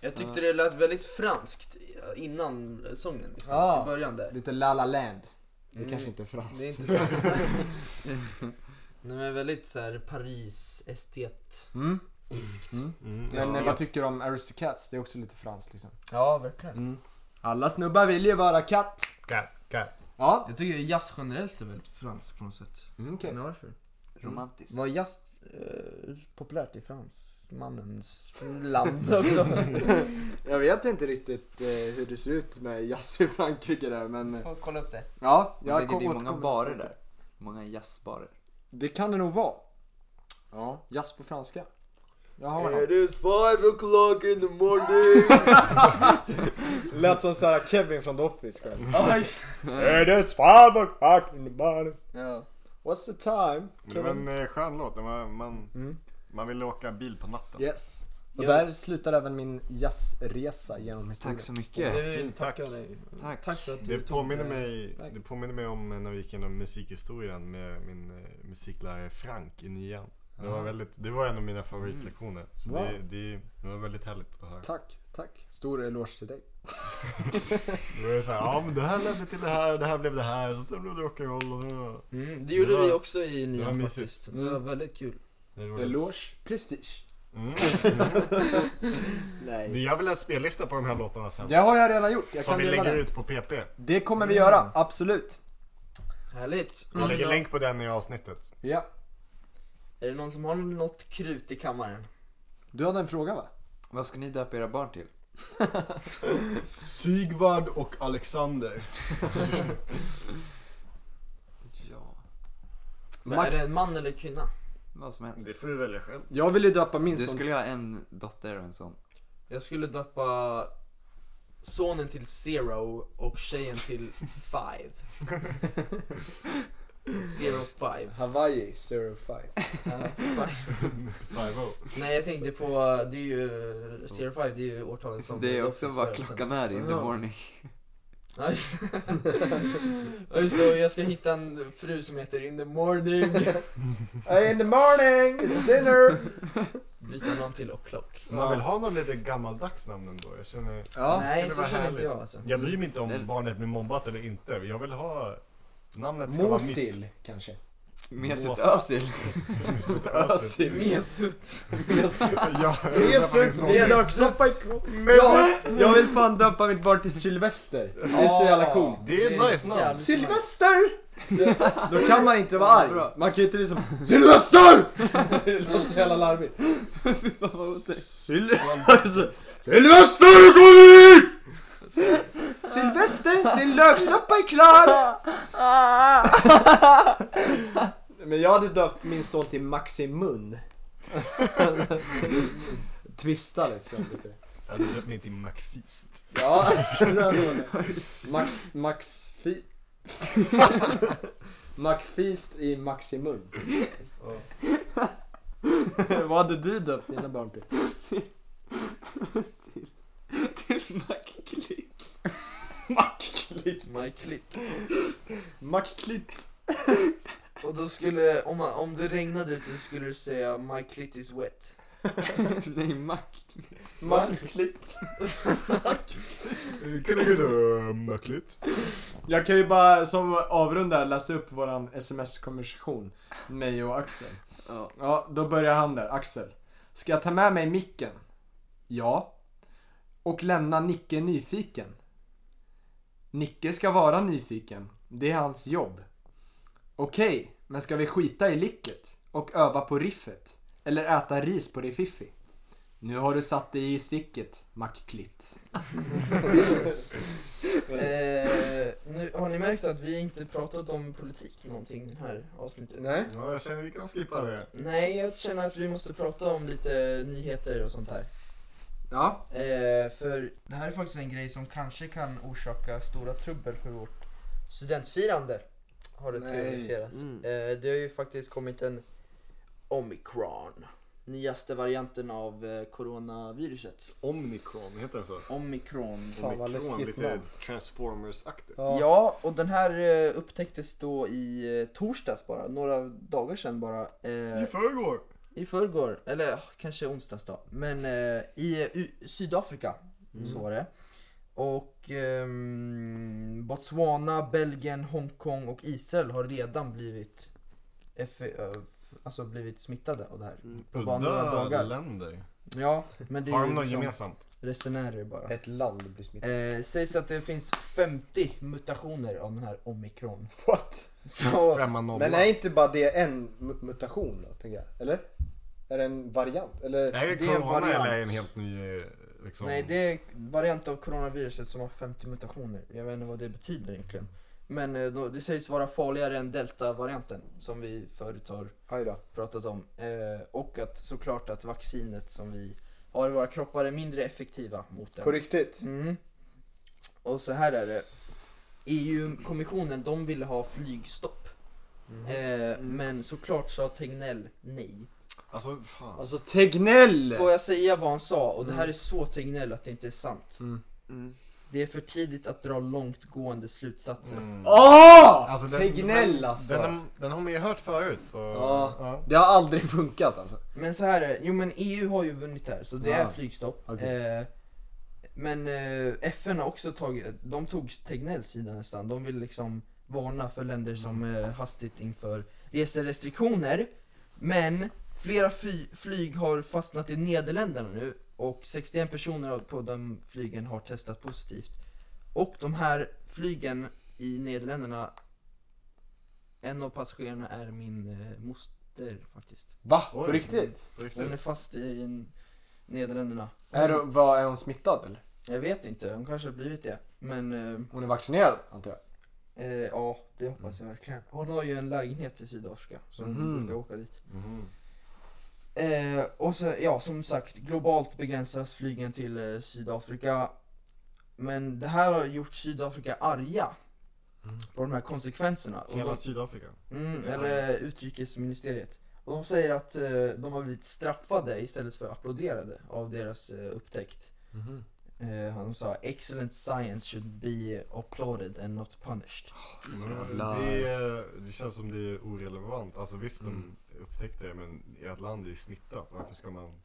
Jag tyckte det lät väldigt franskt innan sången liksom, Ja. i början där. Lite La La Land. Det Mm. kanske inte är franskt. Det är inte franskt. Nej men väldigt såhär Paris-estet. Mm. Iskt. Mm. Mm, Men eh, vad tycker du om Aristocats? Det är också lite franskt liksom. Ja, verkligen. Mm. Alla snubbar vill ju vara katt. Cat, cat. Ja. Jag tycker jazz generellt är väldigt franskt på något sätt. Mm, okej. Men varför? Romantiskt. Var jazz eh, populärt i fransmannens land också? Jag vet inte riktigt eh, hur det ser ut med jazz i Frankrike där men... Får kolla upp det. Ja, Jag jag tänker det är många barer där. Många jazzbarer. Det kan det nog vara. Ja, jazz på franska. Jag har honom. is five o'clock in the morning. Lät som såhär Kevin från The Office själv. It is five o'clock in the morning. ja. What's the time? Men det var en eh, skön låt. Var, man, Mm. Man ville åka bil på natten. Yes. Och Ja. där slutar även min jazzresa genom historien. Tack så mycket. Det vill tack. tacka dig. Tack. Tack för att du Det tog påminner, det. mig, Tack. det påminner mig om när vi gick igenom musikhistorien med min eh, musiklärare Frank i nian. Det var, väldigt, det var en av mina favoritlektioner. Så Wow. det, det, det var väldigt härligt att höra. Tack, tack. Stor eloge till dig. Det var så här, ja men det här ledde till det här, det här blev det här, och sen blev det rock'n'roll och så. Mm, det gjorde Det var- vi också i var nian mysigt. faktiskt. Det var väldigt kul. Eloge, prestige. Mm. Nej. Du, jag vill ha en spellista på de här låtarna sen. Det har jag redan gjort. Jag som kan vi lägger den. ut på PP. Det kommer vi göra, absolut. Härligt. Jag lägger länk på den i avsnittet. Ja. Är det någon som har något krut i kammaren? Du hade en fråga va? Vad ska ni döpa era barn till? Sigvard och Alexander. Ja, Men är det en man eller kvinna? Vad som helst. Det får du välja själv. Jag vill ju döpa min Du son. skulle ha en dotter och en son. Jag skulle döpa sonen till Zero och tjejen till Five. Zero Five. Hawaii 05. Ja, five. Five oh. Nej jag tänkte på, det är ju, Zero Five det är ju årtalet som Det är också vad klockan är in the Ja. morning. Ja, just Ja, just det. Och jag ska hitta en fru som heter In the morning. In the morning, it's dinner! Byta namn till O'Clock. Man vill ha någon lite gammaldags namn ändå. Jag känner, Ja. Nej så känner inte jag alltså. jag bryr mig inte om Den- barnet blir mobbat eller inte. Jag vill ha namnet ska vara mitt. Mosil kanske. Mesut. Özil. Özil. Mesut. Ja, Mesut, det är löksoppa i Ja. Jag vill fan döpa mitt barn till Sylvester. Det är så jävla coolt. Det är nice namn. Sylvester! Då kan man inte vara arg. Man kan ju inte liksom Sylvester! Det låter så jävla larvigt. Syl- Sylvester kommer hit! Sylvester, din löksoppa är klar! Men jag hade döpt min son till Maximun. Twista liksom lite. Jag hade döpt mig till McFeast. Ja, Max, Max fi... Macfeast i Maximun. Vad hade du döpt dina barn? Till Clit. Mackklitt. Och då skulle, om, man, om det regnade ute så skulle du säga My Clit is wet. Nej, Mac. Mackklitt. Kan jag göra Mackligt? Jag kan ju bara som avrunda läsa upp våran sms-konversation. Mig och Axel. Ja. Ja, då börjar han där. Axel. Ska jag ta med mig micken? Ja. Och lämna Nicke nyfiken? Nicke ska vara nyfiken. Det är hans jobb. Okej, men ska vi skita i licket? Och öva på riffet? Eller äta ris på Rififfi? Nu har du satt dig i sticket, Mackklitt. Eh, nu, har ni märkt att vi inte pratat om politik någonting det här avsnittet? Nej. Ja, jag känner vi kan skippa det. Nej, jag känner att vi måste prata om lite nyheter och sånt här. Ja. Eh, för det här är faktiskt en grej som kanske kan orsaka stora trubbel för vårt studentfirande. Har det teoriserats. Mm. Eh, det har ju faktiskt kommit en Omicron. Nyaste varianten av eh, coronaviruset. Omnicron, heter det så? Omicron. Fan, vad läskigt lite namn. Transformers-aktigt. Ja. och den här eh, upptäcktes då i eh, torsdags bara, några dagar sedan bara. Eh, I förrgår. I förrgår, eller ah, kanske onsdags då. Men eh, i eh, U- Sydafrika så var det. Och ehm, Botswana, Belgien, Hongkong och Israel har redan blivit, ö, f- alltså blivit smittade av det här. På bara några dagar. länder. Ja, men det Har de något liksom gemensamt? Resenärer bara. Ett land blir smittat. Eh, sägs att det finns 50 mutationer av den här omikron. What? Så, Femma nolla. Men är inte bara det en mu- mutation då, tänker jag? Eller? Är det en variant? Eller? Är det det är en corona variant. eller en helt ny eh, liksom? nej det är variant av coronaviruset som har 50 mutationer. Jag vet inte vad det betyder egentligen. Men eh, då, det sägs vara farligare än delta-varianten som vi förut har Aj då. pratat om. Eh, och att såklart att vaccinet som vi har våra kroppar är mindre effektiva mot den. På riktigt? Mm. Och så här är det. EU-kommissionen de ville ha flygstopp. Eh, men såklart sa Tegnell nej. Alltså fan. Alltså Tegnell! Får jag säga vad han sa? Och det här är så Tegnell att det inte är sant. Mm. Det är för tidigt att dra långtgående slutsatser. Mm. Åh! Alltså, den- Tegnell den, alltså! Den, den har man ju hört förut. Så, Ja. ja. Det har aldrig funkat alltså. Men så här är jo men EU har ju vunnit här så det Ja. är flygstopp. Okej. Eh, men eh, FN har också tagit, de tog Tegnells sida nästan. De vill liksom varna för länder som eh, hastigt inför reserestriktioner. Men flera fly, flyg har fastnat i Nederländerna nu och 61 personer på de flygen har testat positivt. Och de här flygen i Nederländerna, en av passagerarna är min eh, moster faktiskt. Va? På Oj. riktigt? På riktigt. Hon är fast i en- Nederländerna. Är, hon- vad, är hon smittad eller? Jag vet inte, hon kanske har blivit det. Men eh, Hon är vaccinerad antar jag? eh, ja, det hoppas jag verkligen. Hon har ju en lägenhet i Sydafrika så hon Mhm. brukar åka dit. Mhm. Eh, och så, ja som sagt, globalt begränsas flygen till eh, Sydafrika. Men det här har gjort Sydafrika arga Mm. på de här konsekvenserna. Och Hela de, Sydafrika. mm, eller utrikesministeriet. Och de säger att eh, de har blivit straffade istället för applåderade av deras eh, upptäckt. Mhm. Eh, han sa excellent science should be applauded and not punished. Jävlar. Det, det känns som det är orelevant. Alltså visst, Mm. de upptäckte det, men ert land är smittat. Varför ska man...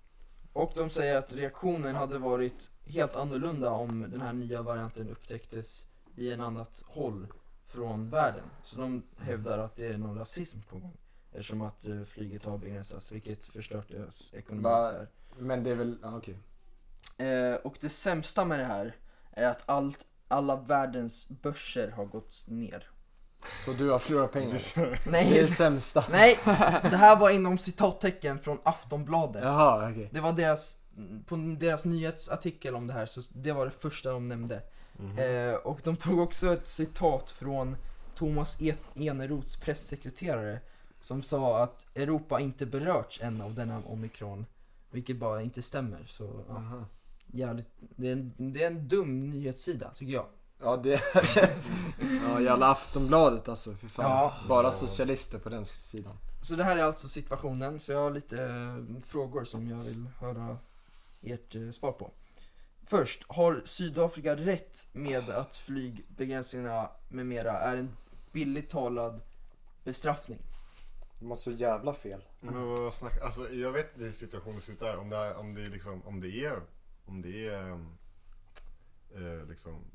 Och de säger att reaktionen hade varit helt annorlunda om den här nya varianten upptäcktes i en annat håll från världen. Så de hävdar att det är någon rasism på gång. Eftersom att eh, flyget har begränsats, vilket förstört deras ekonomi. Va- så här. Men det är väl, ja, okej. Eh, och det sämsta med det här är att allt, alla världens börser har gått ner. Så du har förlorat pengar? Det är så- Det är det Nej, sämsta. nej, det här var inom citattecken från Aftonbladet. Jaha, okej. Det var deras, på deras nyhetsartikel om det här, så det var det första de nämnde. Mhm. Eh, och de tog också ett citat från Thomas E- Eneroths pressekreterare som sa att Europa inte berörts än av denna omikron, vilket bara inte stämmer. Så ja, jävligt, det, är en, det är en dum nyhetssida tycker jag. Ja det Ja jävla Aftonbladet alltså, fy fan. Ja. Bara socialister på den sidan. Så det här är alltså situationen, så jag har lite eh, frågor som jag vill höra ert eh, svar på. Först, har Sydafrika rätt med att flygbegränsningarna med mera är en billigt talad bestraffning? De har så jävla fel. Men vad snack, alltså jag vet inte hur situationen ser ut där. Om det är, om det är liksom, om det är, om det är eh, liksom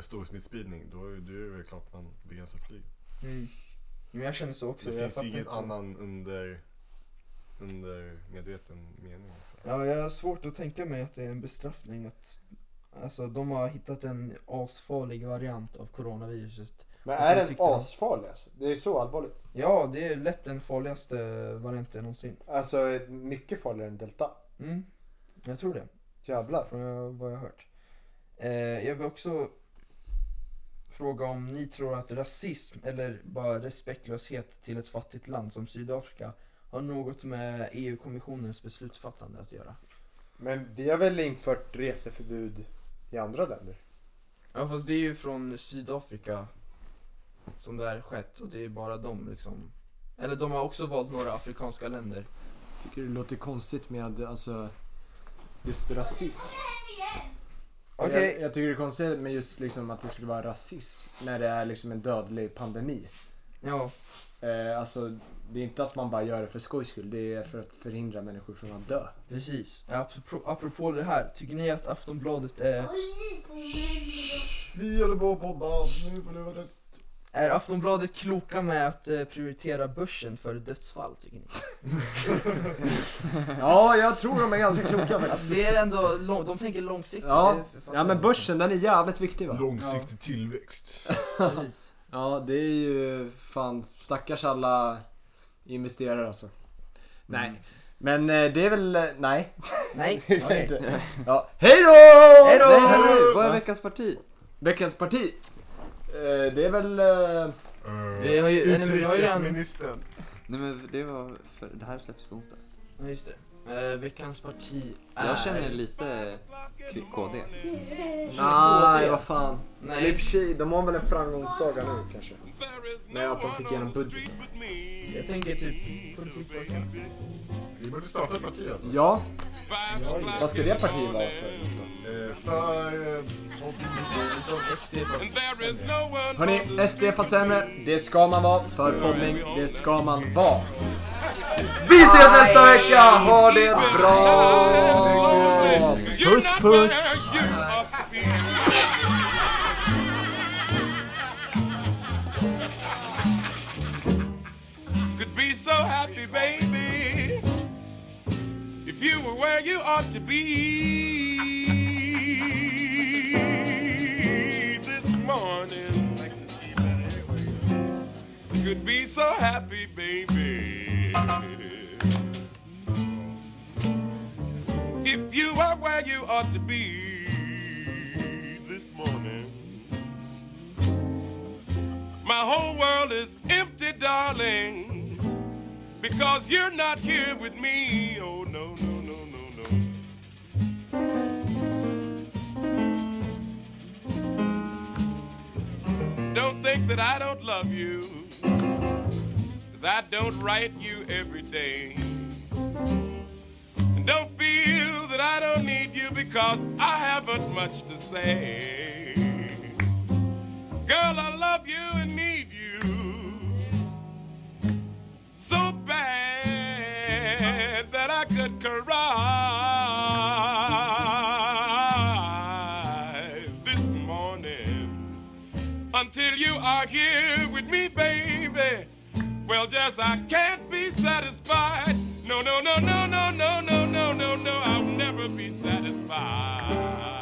stor smittspridning, då, är- då är det väl klart man begränsar flyg. Mm. Men jag känner så också. Det jag finns ju ingen inte. annan under, under medveten mening. Alltså. Ja, jag har svårt att tänka mig att det är en bestraffning. Att, alltså, de har hittat en asfarlig variant av coronaviruset. Men är den asfarlig alltså? Det är så allvarligt? Ja, det är lätt den farligaste varianten någonsin. Alltså mycket farligare än delta. Mm. Jag tror det. Jävlar. från vad jag har hört. Eh, jag vill också fråga om ni tror att rasism eller bara respektlöshet till ett fattigt land som Sydafrika har något med EU-kommissionens beslutsfattande att göra. Men vi har väl infört reseförbud i andra länder? Ja fast det är ju från Sydafrika som det här skett och det är bara de liksom. Eller de har också valt några afrikanska länder. Tycker det låter konstigt med alltså just rasism. Okej. Jag, jag tycker det är konstigt med just liksom att det skulle vara rasism när det är liksom en dödlig pandemi. Ja, Eh, alltså det är inte att man bara gör det för skojs skull, det är för att förhindra människor från att dö. precis. Apropå, apropå det här, tycker ni att Aftonbladet är Vi håller på att podda, nu får du vara tyst. Är Aftonbladet kloka med att eh, prioritera börsen för dödsfall tycker ni? Ja, jag tror de är ganska kloka Alltså det är ändå, lång, de tänker långsiktigt. Ja, det ja men jag. börsen den är jävligt viktig va? Långsiktig tillväxt. Precis. Ja, det är ju fan stackars alla investerare alltså. Nej. Men eh, det är väl, eh, nej. Nej, Det är okej. inte. Ja. Hej då! Hej då! Nej, nej, nej, vad är veckans parti? Veckans parti. Eh, det är väl... Eh, Vi har ju- nej, men vi har ju redan- Utrikesministern. Nej men det var, för, det här släpps på onsdag. Ja, just det. Eh, veckans parti är... Jag känner lite K- KD. nej, vad fan. Eller i och Nej, för sig, de har väl en framgångssaga nu kanske. Med att de fick igenom budgeten. Jag tänker typ politikpojkarna. Vi borde starta ett parti alltså. Ja, vad ska det partiet vara för? Eh, för... Eh. Som SD fast sämre. Hörni, SD fast sämre, det ska man vara. För poddning, det ska man vara. Vi ses nästa vecka! Ha det bra! Puss puss! Could be so happy, baby, if you were where you ought to be this morning. Like to see that anyway. Could be so happy, baby. If you are where you ought to be this morning. My whole world is empty, darling, because you're not here with me. Oh, no, no, no, no, no. Don't think that I don't love you, cause I don't write you every day. And don't feel that I don't need you because I haven't much to say. Girl, I love you and need you so bad that I could cry this morning until you are here with me, baby. Well, just I can't be satisfied. No, no, no, no, no, no, no, no, no, no. I'll never be satisfied.